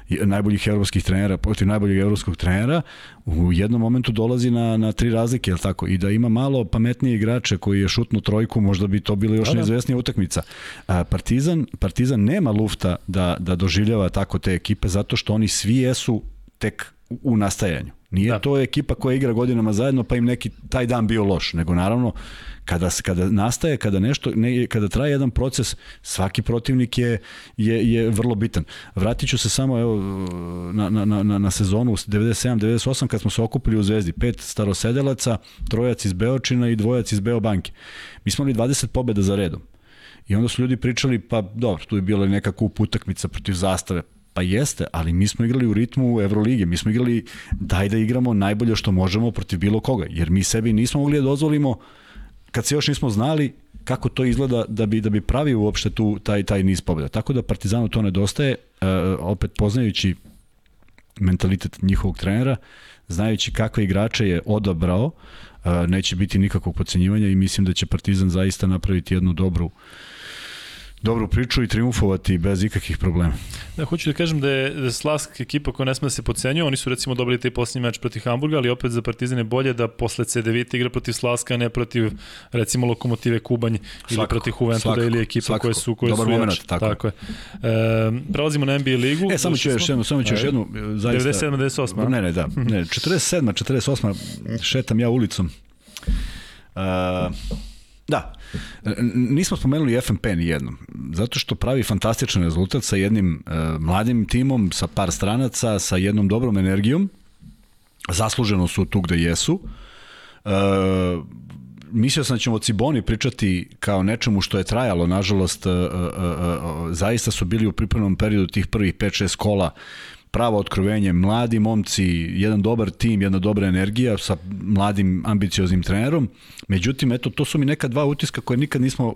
najboljih evropskih trenera, protiv najboljeg evropskog trenera, u jednom momentu dolazi na, na tri razlike, jel tako? I da ima malo pametnije igrače koji je šutnu trojku, možda bi to bila još da, da. neizvesnija utakmica. A, Partizan, Partizan nema lufta da, da doživljava tako te ekipe, zato što oni svi jesu tek u nastajanju. Nije da. to ekipa koja igra godinama zajedno pa im neki taj dan bio loš, nego naravno kada kada nastaje, kada nešto ne, kada traje jedan proces, svaki protivnik je je je vrlo bitan. Vratiću se samo evo na na na na sezonu 97 98 kad smo se okupili u Zvezdi, pet starosedelaca, trojac iz Beočina i dvojac iz Beobanke. Mi smo imali 20 pobeda za redom. I onda su ljudi pričali, pa dobro, tu je bila neka kup utakmica protiv zastave. Pa jeste, ali mi smo igrali u ritmu Evrolige, mi smo igrali daj da igramo najbolje što možemo protiv bilo koga, jer mi sebi nismo mogli da dozvolimo kad se još nismo znali kako to izgleda da bi da bi pravio uopšte tu taj taj niz pobeda. Tako da Partizanu to nedostaje, uh, opet poznajući mentalitet njihovog trenera, znajući kakve igrače je odabrao, uh, neće biti nikakvog pocenjivanja i mislim da će Partizan zaista napraviti jednu dobru dobru priču i triumfovati bez ikakvih problema. Da, hoću da kažem da je, da Slask ekipa koja ne sme da se pocenjuje, oni su recimo dobili taj posljednji meč protiv Hamburga, ali opet za Partizan je bolje da posle C9 igra protiv Slaska, ne protiv recimo Lokomotive Kubanj svakako, ili protiv Juventuda ili ekipa svakako. koje su koje Dobar su moment, tako. tako je. E, prelazimo na NBA ligu. E, samo ću još jednu, samo ću još jednu, zaista. 97 98. Ne, ne, da. Ne, 47 48 šetam ja ulicom. Uh, Da. Nismo spomenuli FNP ni jednom, zato što pravi fantastičan rezultat sa jednim uh, mladim timom, sa par stranaca, sa jednom dobrom energijom. Zasluženo su tu gde jesu. Uh, mislio sam da ćemo o Ciboni pričati kao nečemu što je trajalo, nažalost, uh, uh, uh, zaista su bili u pripremnom periodu tih prvih 5-6 kola pravo otkrovenje, mladi momci, jedan dobar tim, jedna dobra energija sa mladim ambicioznim trenerom. Međutim, eto, to su mi neka dva utiska koje nikad nismo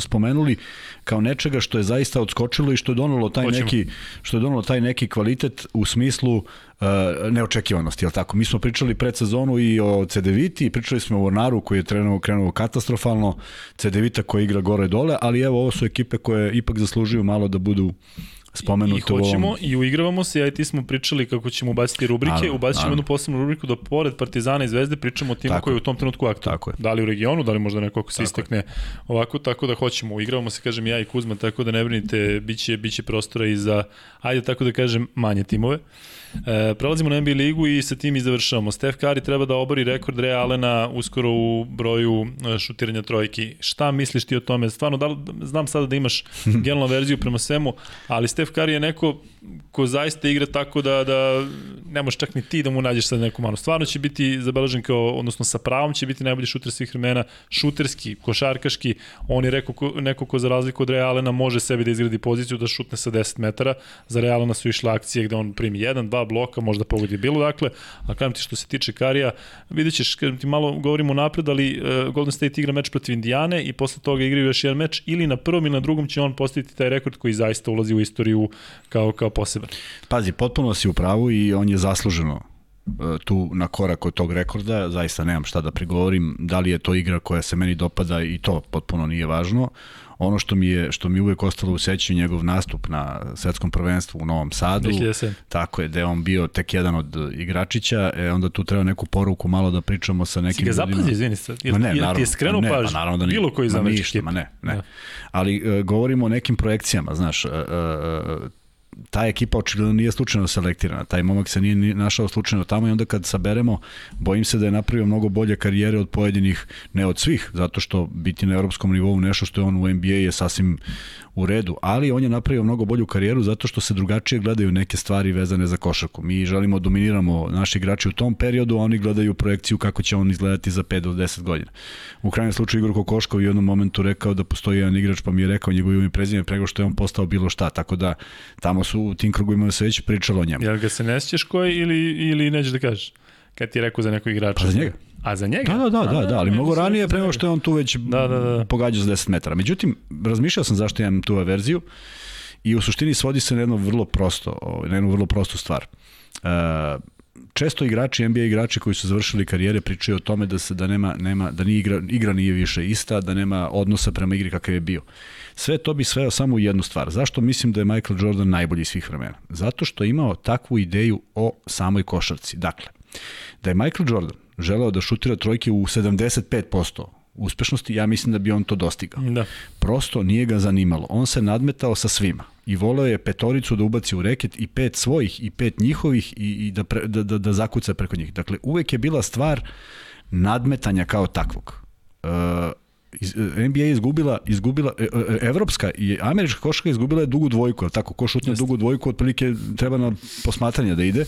spomenuli kao nečega što je zaista odskočilo i što je donalo taj Hoćemo. neki što je donalo taj neki kvalitet u smislu uh, neočekivanosti, je tako? Mi smo pričali pred sezonu i o CDViti, pričali smo o Warnaru koji je trenuo krenuo katastrofalno, CDVita koji igra gore dole, ali evo ovo su ekipe koje ipak zaslužuju malo da budu spomenute I hoćemo ovom... i uigravamo se, ja i ti smo pričali kako ćemo ubaciti rubrike, Naravno, ubacit ćemo jednu posebnu rubriku da pored Partizana i Zvezde pričamo o timu Tako koji je je. u tom trenutku aktualno. Tako je. Da li u regionu, da li možda neko ko se Tako je. istekne ovako, tako da hoćemo. Uigravamo se, kažem ja i Kuzma, tako da ne brinite, biće, biće prostora i za, ajde tako da kažem, manje timove. E, prelazimo na NBA ligu i sa tim i završavamo. Steph Curry treba da obori rekord Rea Alena uskoro u broju e, šutiranja trojki. Šta misliš ti o tome? Stvarno, da li, znam sada da imaš generalnu verziju prema svemu, ali Steph Curry je neko ko zaista igra tako da, da ne možeš čak ni ti da mu nađeš sad neku manu. Stvarno će biti zabeležen kao, odnosno sa pravom će biti najbolji šuter svih vremena, šuterski, košarkaški, on je rekao ko, neko ko za razliku od Realena može sebi da izgradi poziciju da šutne sa 10 metara, za Realena su išle akcije gde on primi jedan, dva bloka, možda pogodi bilo dakle, a kažem ti što se tiče Karija, vidjet ćeš, kažem ti malo govorimo napred, ali uh, Golden State igra meč protiv Indijane i posle toga igraju još jedan meč ili na prvom ili na drugom će on postaviti taj rekord koji zaista ulazi u istoriju kao, kao poseban. Pazi, potpuno si u pravu i on je zasluženo e, tu na korak od tog rekorda, zaista nemam šta da prigovorim, da li je to igra koja se meni dopada i to potpuno nije važno. Ono što mi je što mi uvek ostalo u sećanju njegov nastup na svetskom prvenstvu u Novom Sadu. 2007. Tako je, da je on bio tek jedan od igračića, e, onda tu treba neku poruku malo da pričamo sa nekim Si ga zapazio, izvini. Ili, ne, ili naravno, ti je skrenuo ne, pažnju? Pa naravno da nije. Bilo koji Ma zamečki ništa, ma ne, ne. Da. Ali e, govorimo o nekim projekcijama, znaš, e, e, ta ekipa očigledno nije slučajno selektirana, taj momak se nije ni našao slučajno tamo i onda kad saberemo, bojim se da je napravio mnogo bolje karijere od pojedinih, ne od svih, zato što biti na evropskom nivou nešto što je on u NBA je sasvim u redu, ali on je napravio mnogo bolju karijeru zato što se drugačije gledaju neke stvari vezane za košarku. Mi želimo da dominiramo naši igrači u tom periodu, a oni gledaju projekciju kako će on izgledati za 5 do 10 godina. U krajnjem slučaju Igor Kokoškov u jednom momentu rekao da postoji jedan igrač, pa mi je rekao njegov ime prezime prego što je on postao bilo šta, tako da tamo su u tim krugovima se već pričalo o njemu. Jel ga se ne sjećaš koji ili, ili nećeš da kažeš? Kad ti je rekao za nekog igrača? Pa za njega. A za njega? Da, da, da, da, da, ali mnogo ranije rekao pre za nego njega. što je on tu već Da, da, da. pogađao za 10 metara. Međutim, razmišljao sam zašto imam tu averziju i u suštini svodi se na jedno vrlo prosto, ovaj, na jednu vrlo prostu stvar. Uh, često igrači, NBA igrači koji su završili karijere pričaju o tome da se da nema nema da ni igra igra nije više ista, da nema odnosa prema igri kakav je bio. Sve to bi sveo samo u jednu stvar. Zašto mislim da je Michael Jordan najbolji svih vremena? Zato što je imao takvu ideju o samoj košarci. Dakle, da je Michael Jordan želeo da šutira trojke u 75% uspešnosti, ja mislim da bi on to dostigao. Da. Prosto nije ga zanimalo. On se nadmetao sa svima i voleo je petoricu da ubaci u reket i pet svojih i pet njihovih i, i da, pre, da, da, da zakuca preko njih. Dakle, uvek je bila stvar nadmetanja kao takvog. Uh, NBA je izgubila, izgubila e, e, evropska i američka košarka izgubila je dugu dvojku, al tako, ko šutne dugu dvojku, otprilike treba na posmatranje da ide.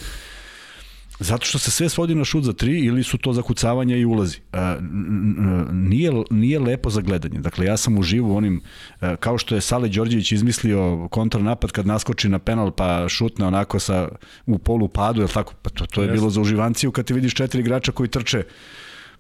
Zato što se sve svodi na šut za tri ili su to zakucavanja i ulazi. E, n- nije, nije lepo za gledanje. Dakle, ja sam uživo onim, e, kao što je Sale Đorđević izmislio kontranapad kad naskoči na penal pa šutne onako sa, u polu padu, je tako? Pa to, to je Jeste. bilo za uživanciju kad ti vidiš četiri igrača koji trče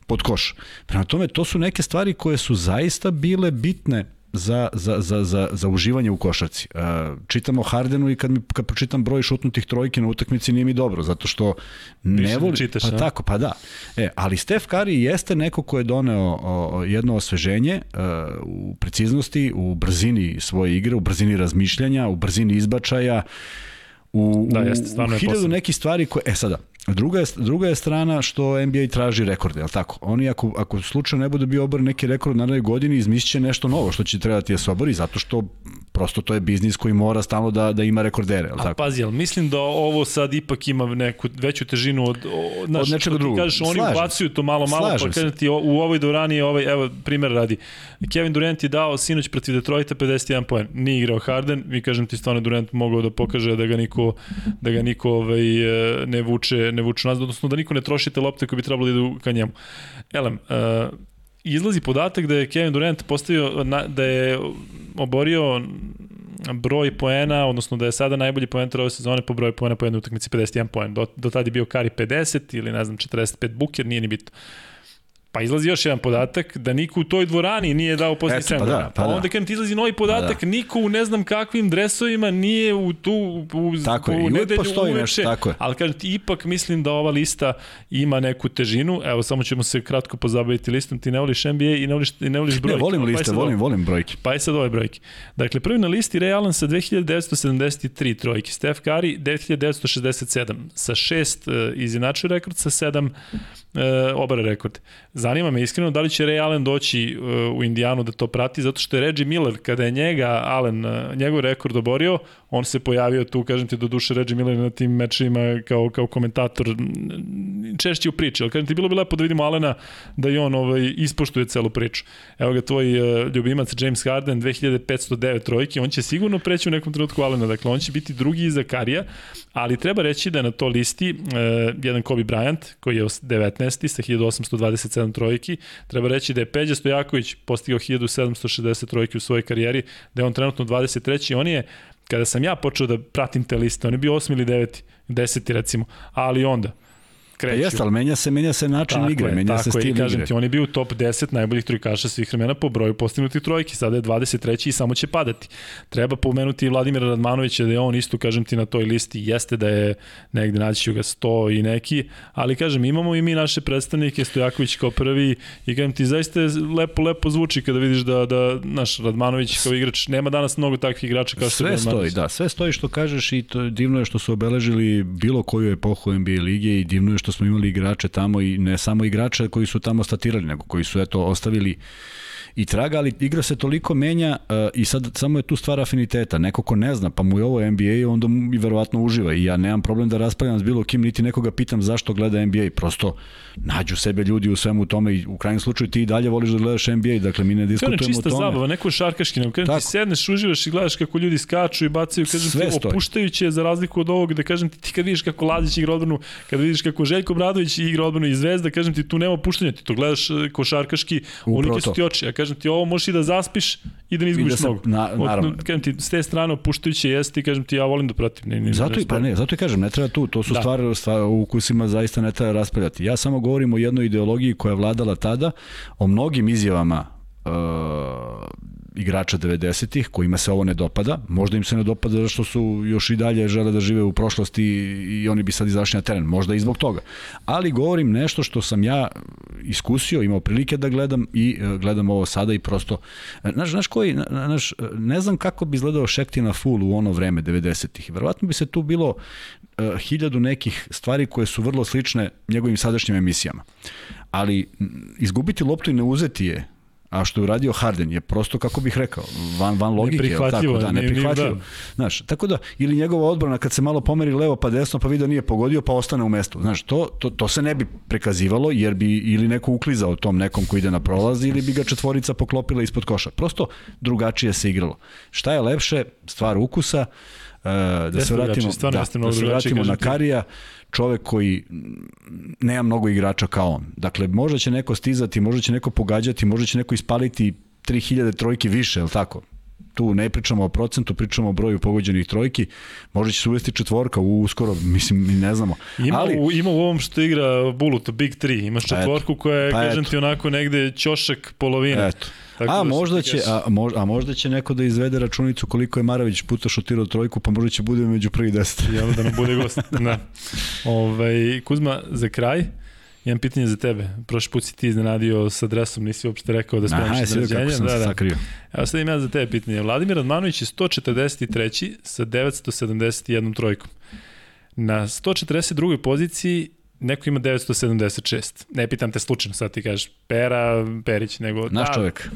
pod koš. Prema tome, to su neke stvari koje su zaista bile bitne za, za, za, za, za uživanje u košarci. E, čitam o Hardenu i kad, mi, kad pročitam broj šutnutih trojke na utakmici nije mi dobro, zato što ne Više ne voli... čitaš, pa a? tako, pa da. E, ali Steph Curry jeste neko ko je doneo o, o, jedno osveženje e, u preciznosti, u brzini svoje igre, u brzini razmišljanja, u brzini izbačaja, u, Da, jeste, u hiljadu nekih stvari koje... E sada, druga je, druga je strana što NBA traži rekorde, li tako? Oni ako, ako slučajno ne bude bio oboren neki rekord u narednoj godini, izmisliće nešto novo što će trebati da se obori, zato što prosto to je biznis koji mora stalno da, da ima rekordere, je li A tako? pazi, ali mislim da ovo sad ipak ima neku veću težinu od, Od nečega što ti drugog. Kažeš, oni Slažem ubacuju to malo, malo, Slažem pa kažem ti, u ovoj dvorani je ovaj, evo, primer radi. Kevin Durant je dao sinoć protiv Detroita 51 poen. Nije igrao Harden, mi kažem ti stvarno Durant mogao da pokaže da ga niko, da ga niko ovaj, e, ne vuče, ne vuče nazad, odnosno da niko ne troši te lopte koje bi trebalo da idu ka njemu. Elem, uh, izlazi podatak da je Kevin Durant postavio, na, da je oborio broj poena, odnosno da je sada najbolji poenter ove sezone po broju poena po jednoj utakmici 51 poen. Do, do tada je bio Kari 50 ili ne znam 45 Buker, nije ni bitno. Pa izlazi još jedan podatak da niko u toj dvorani nije dao poslednji 7 pa da, pa Pa da. onda kad ti izlazi novi podatak, Pa niko u ne znam kakvim dresovima nije u tu u, Tako je, u uvek nedelju postoji uveče. nešto, tako je. Ali kažem ti, ipak mislim da ova lista ima neku težinu. Evo, samo ćemo se kratko pozabaviti listom. Ti ne voliš NBA i ne voliš, i ne voliš Ne, brojke. volim Pa je liste, sad volim, volim brojke. Pa je sad ove brojke. Dakle, prvi na listi Ray Allen sa 2973 trojke, Steph Curry 9967 sa 6 uh, izinačio rekord, sa 7 uh, obara rekord. Zanima me iskreno da li će Ray Allen doći uh, u Indijanu da to prati, zato što je Reggie Miller, kada je njega Allen, uh, njegov rekord oborio, on se pojavio tu, kažem ti, do duše Reggie Miller na tim mečima kao, kao komentator češće u priči, ali kažem ti, bilo bi lepo da vidimo Alena da i on ovaj, ispoštuje celu priču. Evo ga tvoj uh, ljubimac James Harden, 2509 trojke, on će sigurno preći u nekom trenutku Alena, dakle on će biti drugi iza Karija, ali treba reći da je na to listi uh, jedan Kobe Bryant, koji je 19. sa 1827 trojki, treba reći da je Peđa Stojaković postigao 1760 trojki u svojoj karijeri, da je on trenutno 23. On je kada sam ja počeo da pratim te liste, on je bio 8 ili 9, 10 recimo, ali onda Pa kreću. jeste, ali menja se, menja se način Tako igre, je, menja tako se je, stil i kažem igre. ti, on je bio u top 10 najboljih trojkaša svih vremena po broju postignutih trojki, sada je 23. i samo će padati. Treba pomenuti i Vladimira Radmanovića da je on isto, kažem ti, na toj listi, jeste da je negde naći ću ga 100 i neki, ali kažem, imamo i mi naše predstavnike, Stojaković kao prvi i kažem ti, zaista je lepo, lepo zvuči kada vidiš da, da naš Radmanović kao igrač, nema danas mnogo takvih igrača kao što je Sve stoji, da, sve stoji što kažeš i to divno je što su obeležili bilo koju epohu NBA lige i divno je što smo imali igrače tamo i ne samo igrače koji su tamo statirali, nego koji su eto ostavili i traga, ali igra se toliko menja uh, i sad samo je tu stvar afiniteta. Neko ko ne zna, pa mu je ovo NBA, onda mu i verovatno uživa i ja nemam problem da raspravljam s bilo kim, niti nekoga pitam zašto gleda NBA, prosto nađu sebe ljudi u svemu tome i u krajnjem slučaju ti i dalje voliš da gledaš NBA, dakle mi ne To je diskutujemo o čista tome. zabava, neko šarkaški, nego kažem ti sedneš, uživaš i gledaš kako ljudi skaču i bacaju, kažem Sve ti stoji. opuštajuće je za razliku od ovog, da kažem ti, ti kad vidiš kako Lazić igra odbranu, kad vidiš kako Željko Bradović igra odbranu i Zvezda, kažem ti tu nema opuštanja, ti to gledaš e, košarkaški, unike su to. ti oči, ja kažem ti ovo možeš i da zaspiš i da ne izgubiš I da mnogo. na- naravno. Od, kažem ti, s te strane opuštajuće jeste i kažem ti ja volim da pratim. Ne, ne, Zato i, pa ne, zato i kažem, ne treba tu, to su Da. da. stvari, stvari o ukusima zaista ne treba raspravljati. Ja samo govorim o jednoj ideologiji koja je vladala tada, o mnogim izjavama uh, igrača 90-ih kojima se ovo ne dopada. Možda im se ne dopada zato što su još i dalje žele da žive u prošlosti i oni bi sad izašli na teren. Možda i zbog toga. Ali govorim nešto što sam ja iskusio, imao prilike da gledam i uh, gledam ovo sada i prosto e, znaš, znaš koji, na- na- znaš, e, ne znam kako bi izgledao Šektina full u ono vreme 90-ih. Verovatno bi se tu bilo uh, hiljadu nekih stvari koje su vrlo slične njegovim sadašnjim emisijama. Ali izgubiti loptu i ne uzeti je a što je uradio Harden je prosto, kako bih rekao, van, van logike. Neprihvatljivo, Tako, da, neprihvatljivo. da. Znaš, tako da, ili njegova odbrana kad se malo pomeri levo pa desno pa vidi da nije pogodio pa ostane u mestu. Znaš, to, to, to se ne bi prikazivalo jer bi ili neko uklizao tom nekom ko ide na prolaz ili bi ga četvorica poklopila ispod koša. Prosto drugačije se igralo. Šta je lepše? Stvar ukusa. Uh, da se vratimo, da, da se vratimo na. Karija, čovek koji nema mnogo igrača kao on. Dakle, možda će neko stizati, možda će neko pogađati, možda će neko ispaliti 3000 trojki više, je li tako? Tu ne pričamo o procentu, pričamo o broju pogođenih trojki. Možda će se uvesti četvorka u uskoro, mislim, mi ne znamo. Ima, Ali, u, ima u ovom što igra Bulut, Big 3, imaš Pa eto. četvorku koja je, Pa kažem eto. ti, onako negde ćošak polovina. eto. Tako a da možda će a, mož, a možda će neko da izvede računicu koliko je Maravić puta šutirao trojku, pa možda će bude među prvi 10. I onda da nam bude gost. da. Ove, Kuzma, za kraj, imam pitanje za tebe. Prošli put si ti iznenadio sa dresom, nisi uopšte rekao da spremiš Aha, kako rođenje. sam Da, da. sakrio. Evo sad imam ja za tebe pitanje. Vladimir Radmanović je 143. sa 971 trojkom. Na 142. poziciji neko ima 976. Ne pitam te slučajno, sad ti kažeš Pera, Perić, nego... Naš da, čovek.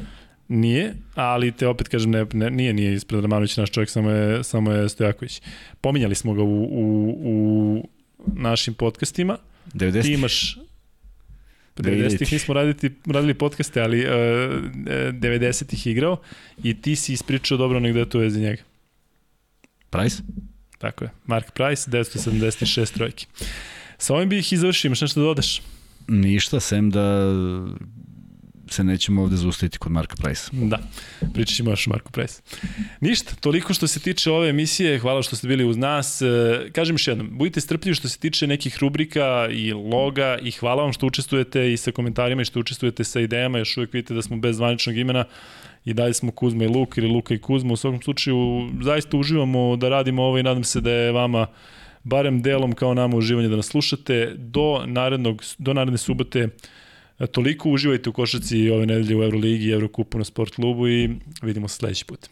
Nije, ali te opet kažem, ne, ne, nije, nije ispred Ramanović naš čovjek, samo je, samo je Stojaković. Pominjali smo ga u, u, u našim podcastima. 90. Ti imaš 90-ih. 90-ih nismo raditi, radili podcaste, ali uh, 90-ih igrao i ti si ispričao dobro anegdotu u vezi njega. Price? Tako je. Mark Price, 976 trojki. Sa ovim bih i završio, imaš nešto da dodaš? Ništa, sem da se nećemo ovde zaustaviti kod Marka Price. Da, pričat ćemo još Marku Price. Ništa, toliko što se tiče ove emisije, hvala što ste bili uz nas. E, kažem još jednom, budite strpljivi što se tiče nekih rubrika i loga i hvala vam što učestvujete i sa komentarima i što učestvujete sa idejama, još uvek vidite da smo bez zvaničnog imena i dalje smo Kuzma i Luka ili Luka i Kuzma. U svakom slučaju, zaista uživamo da radimo ovo i nadam se da je vama barem delom kao nama uživanje da nas slušate. Do, narednog, do naredne subote toliko uživajte u košaci ove nedelje u Euroligi i Eurokupu na Sport klubu i vidimo se sledeći put.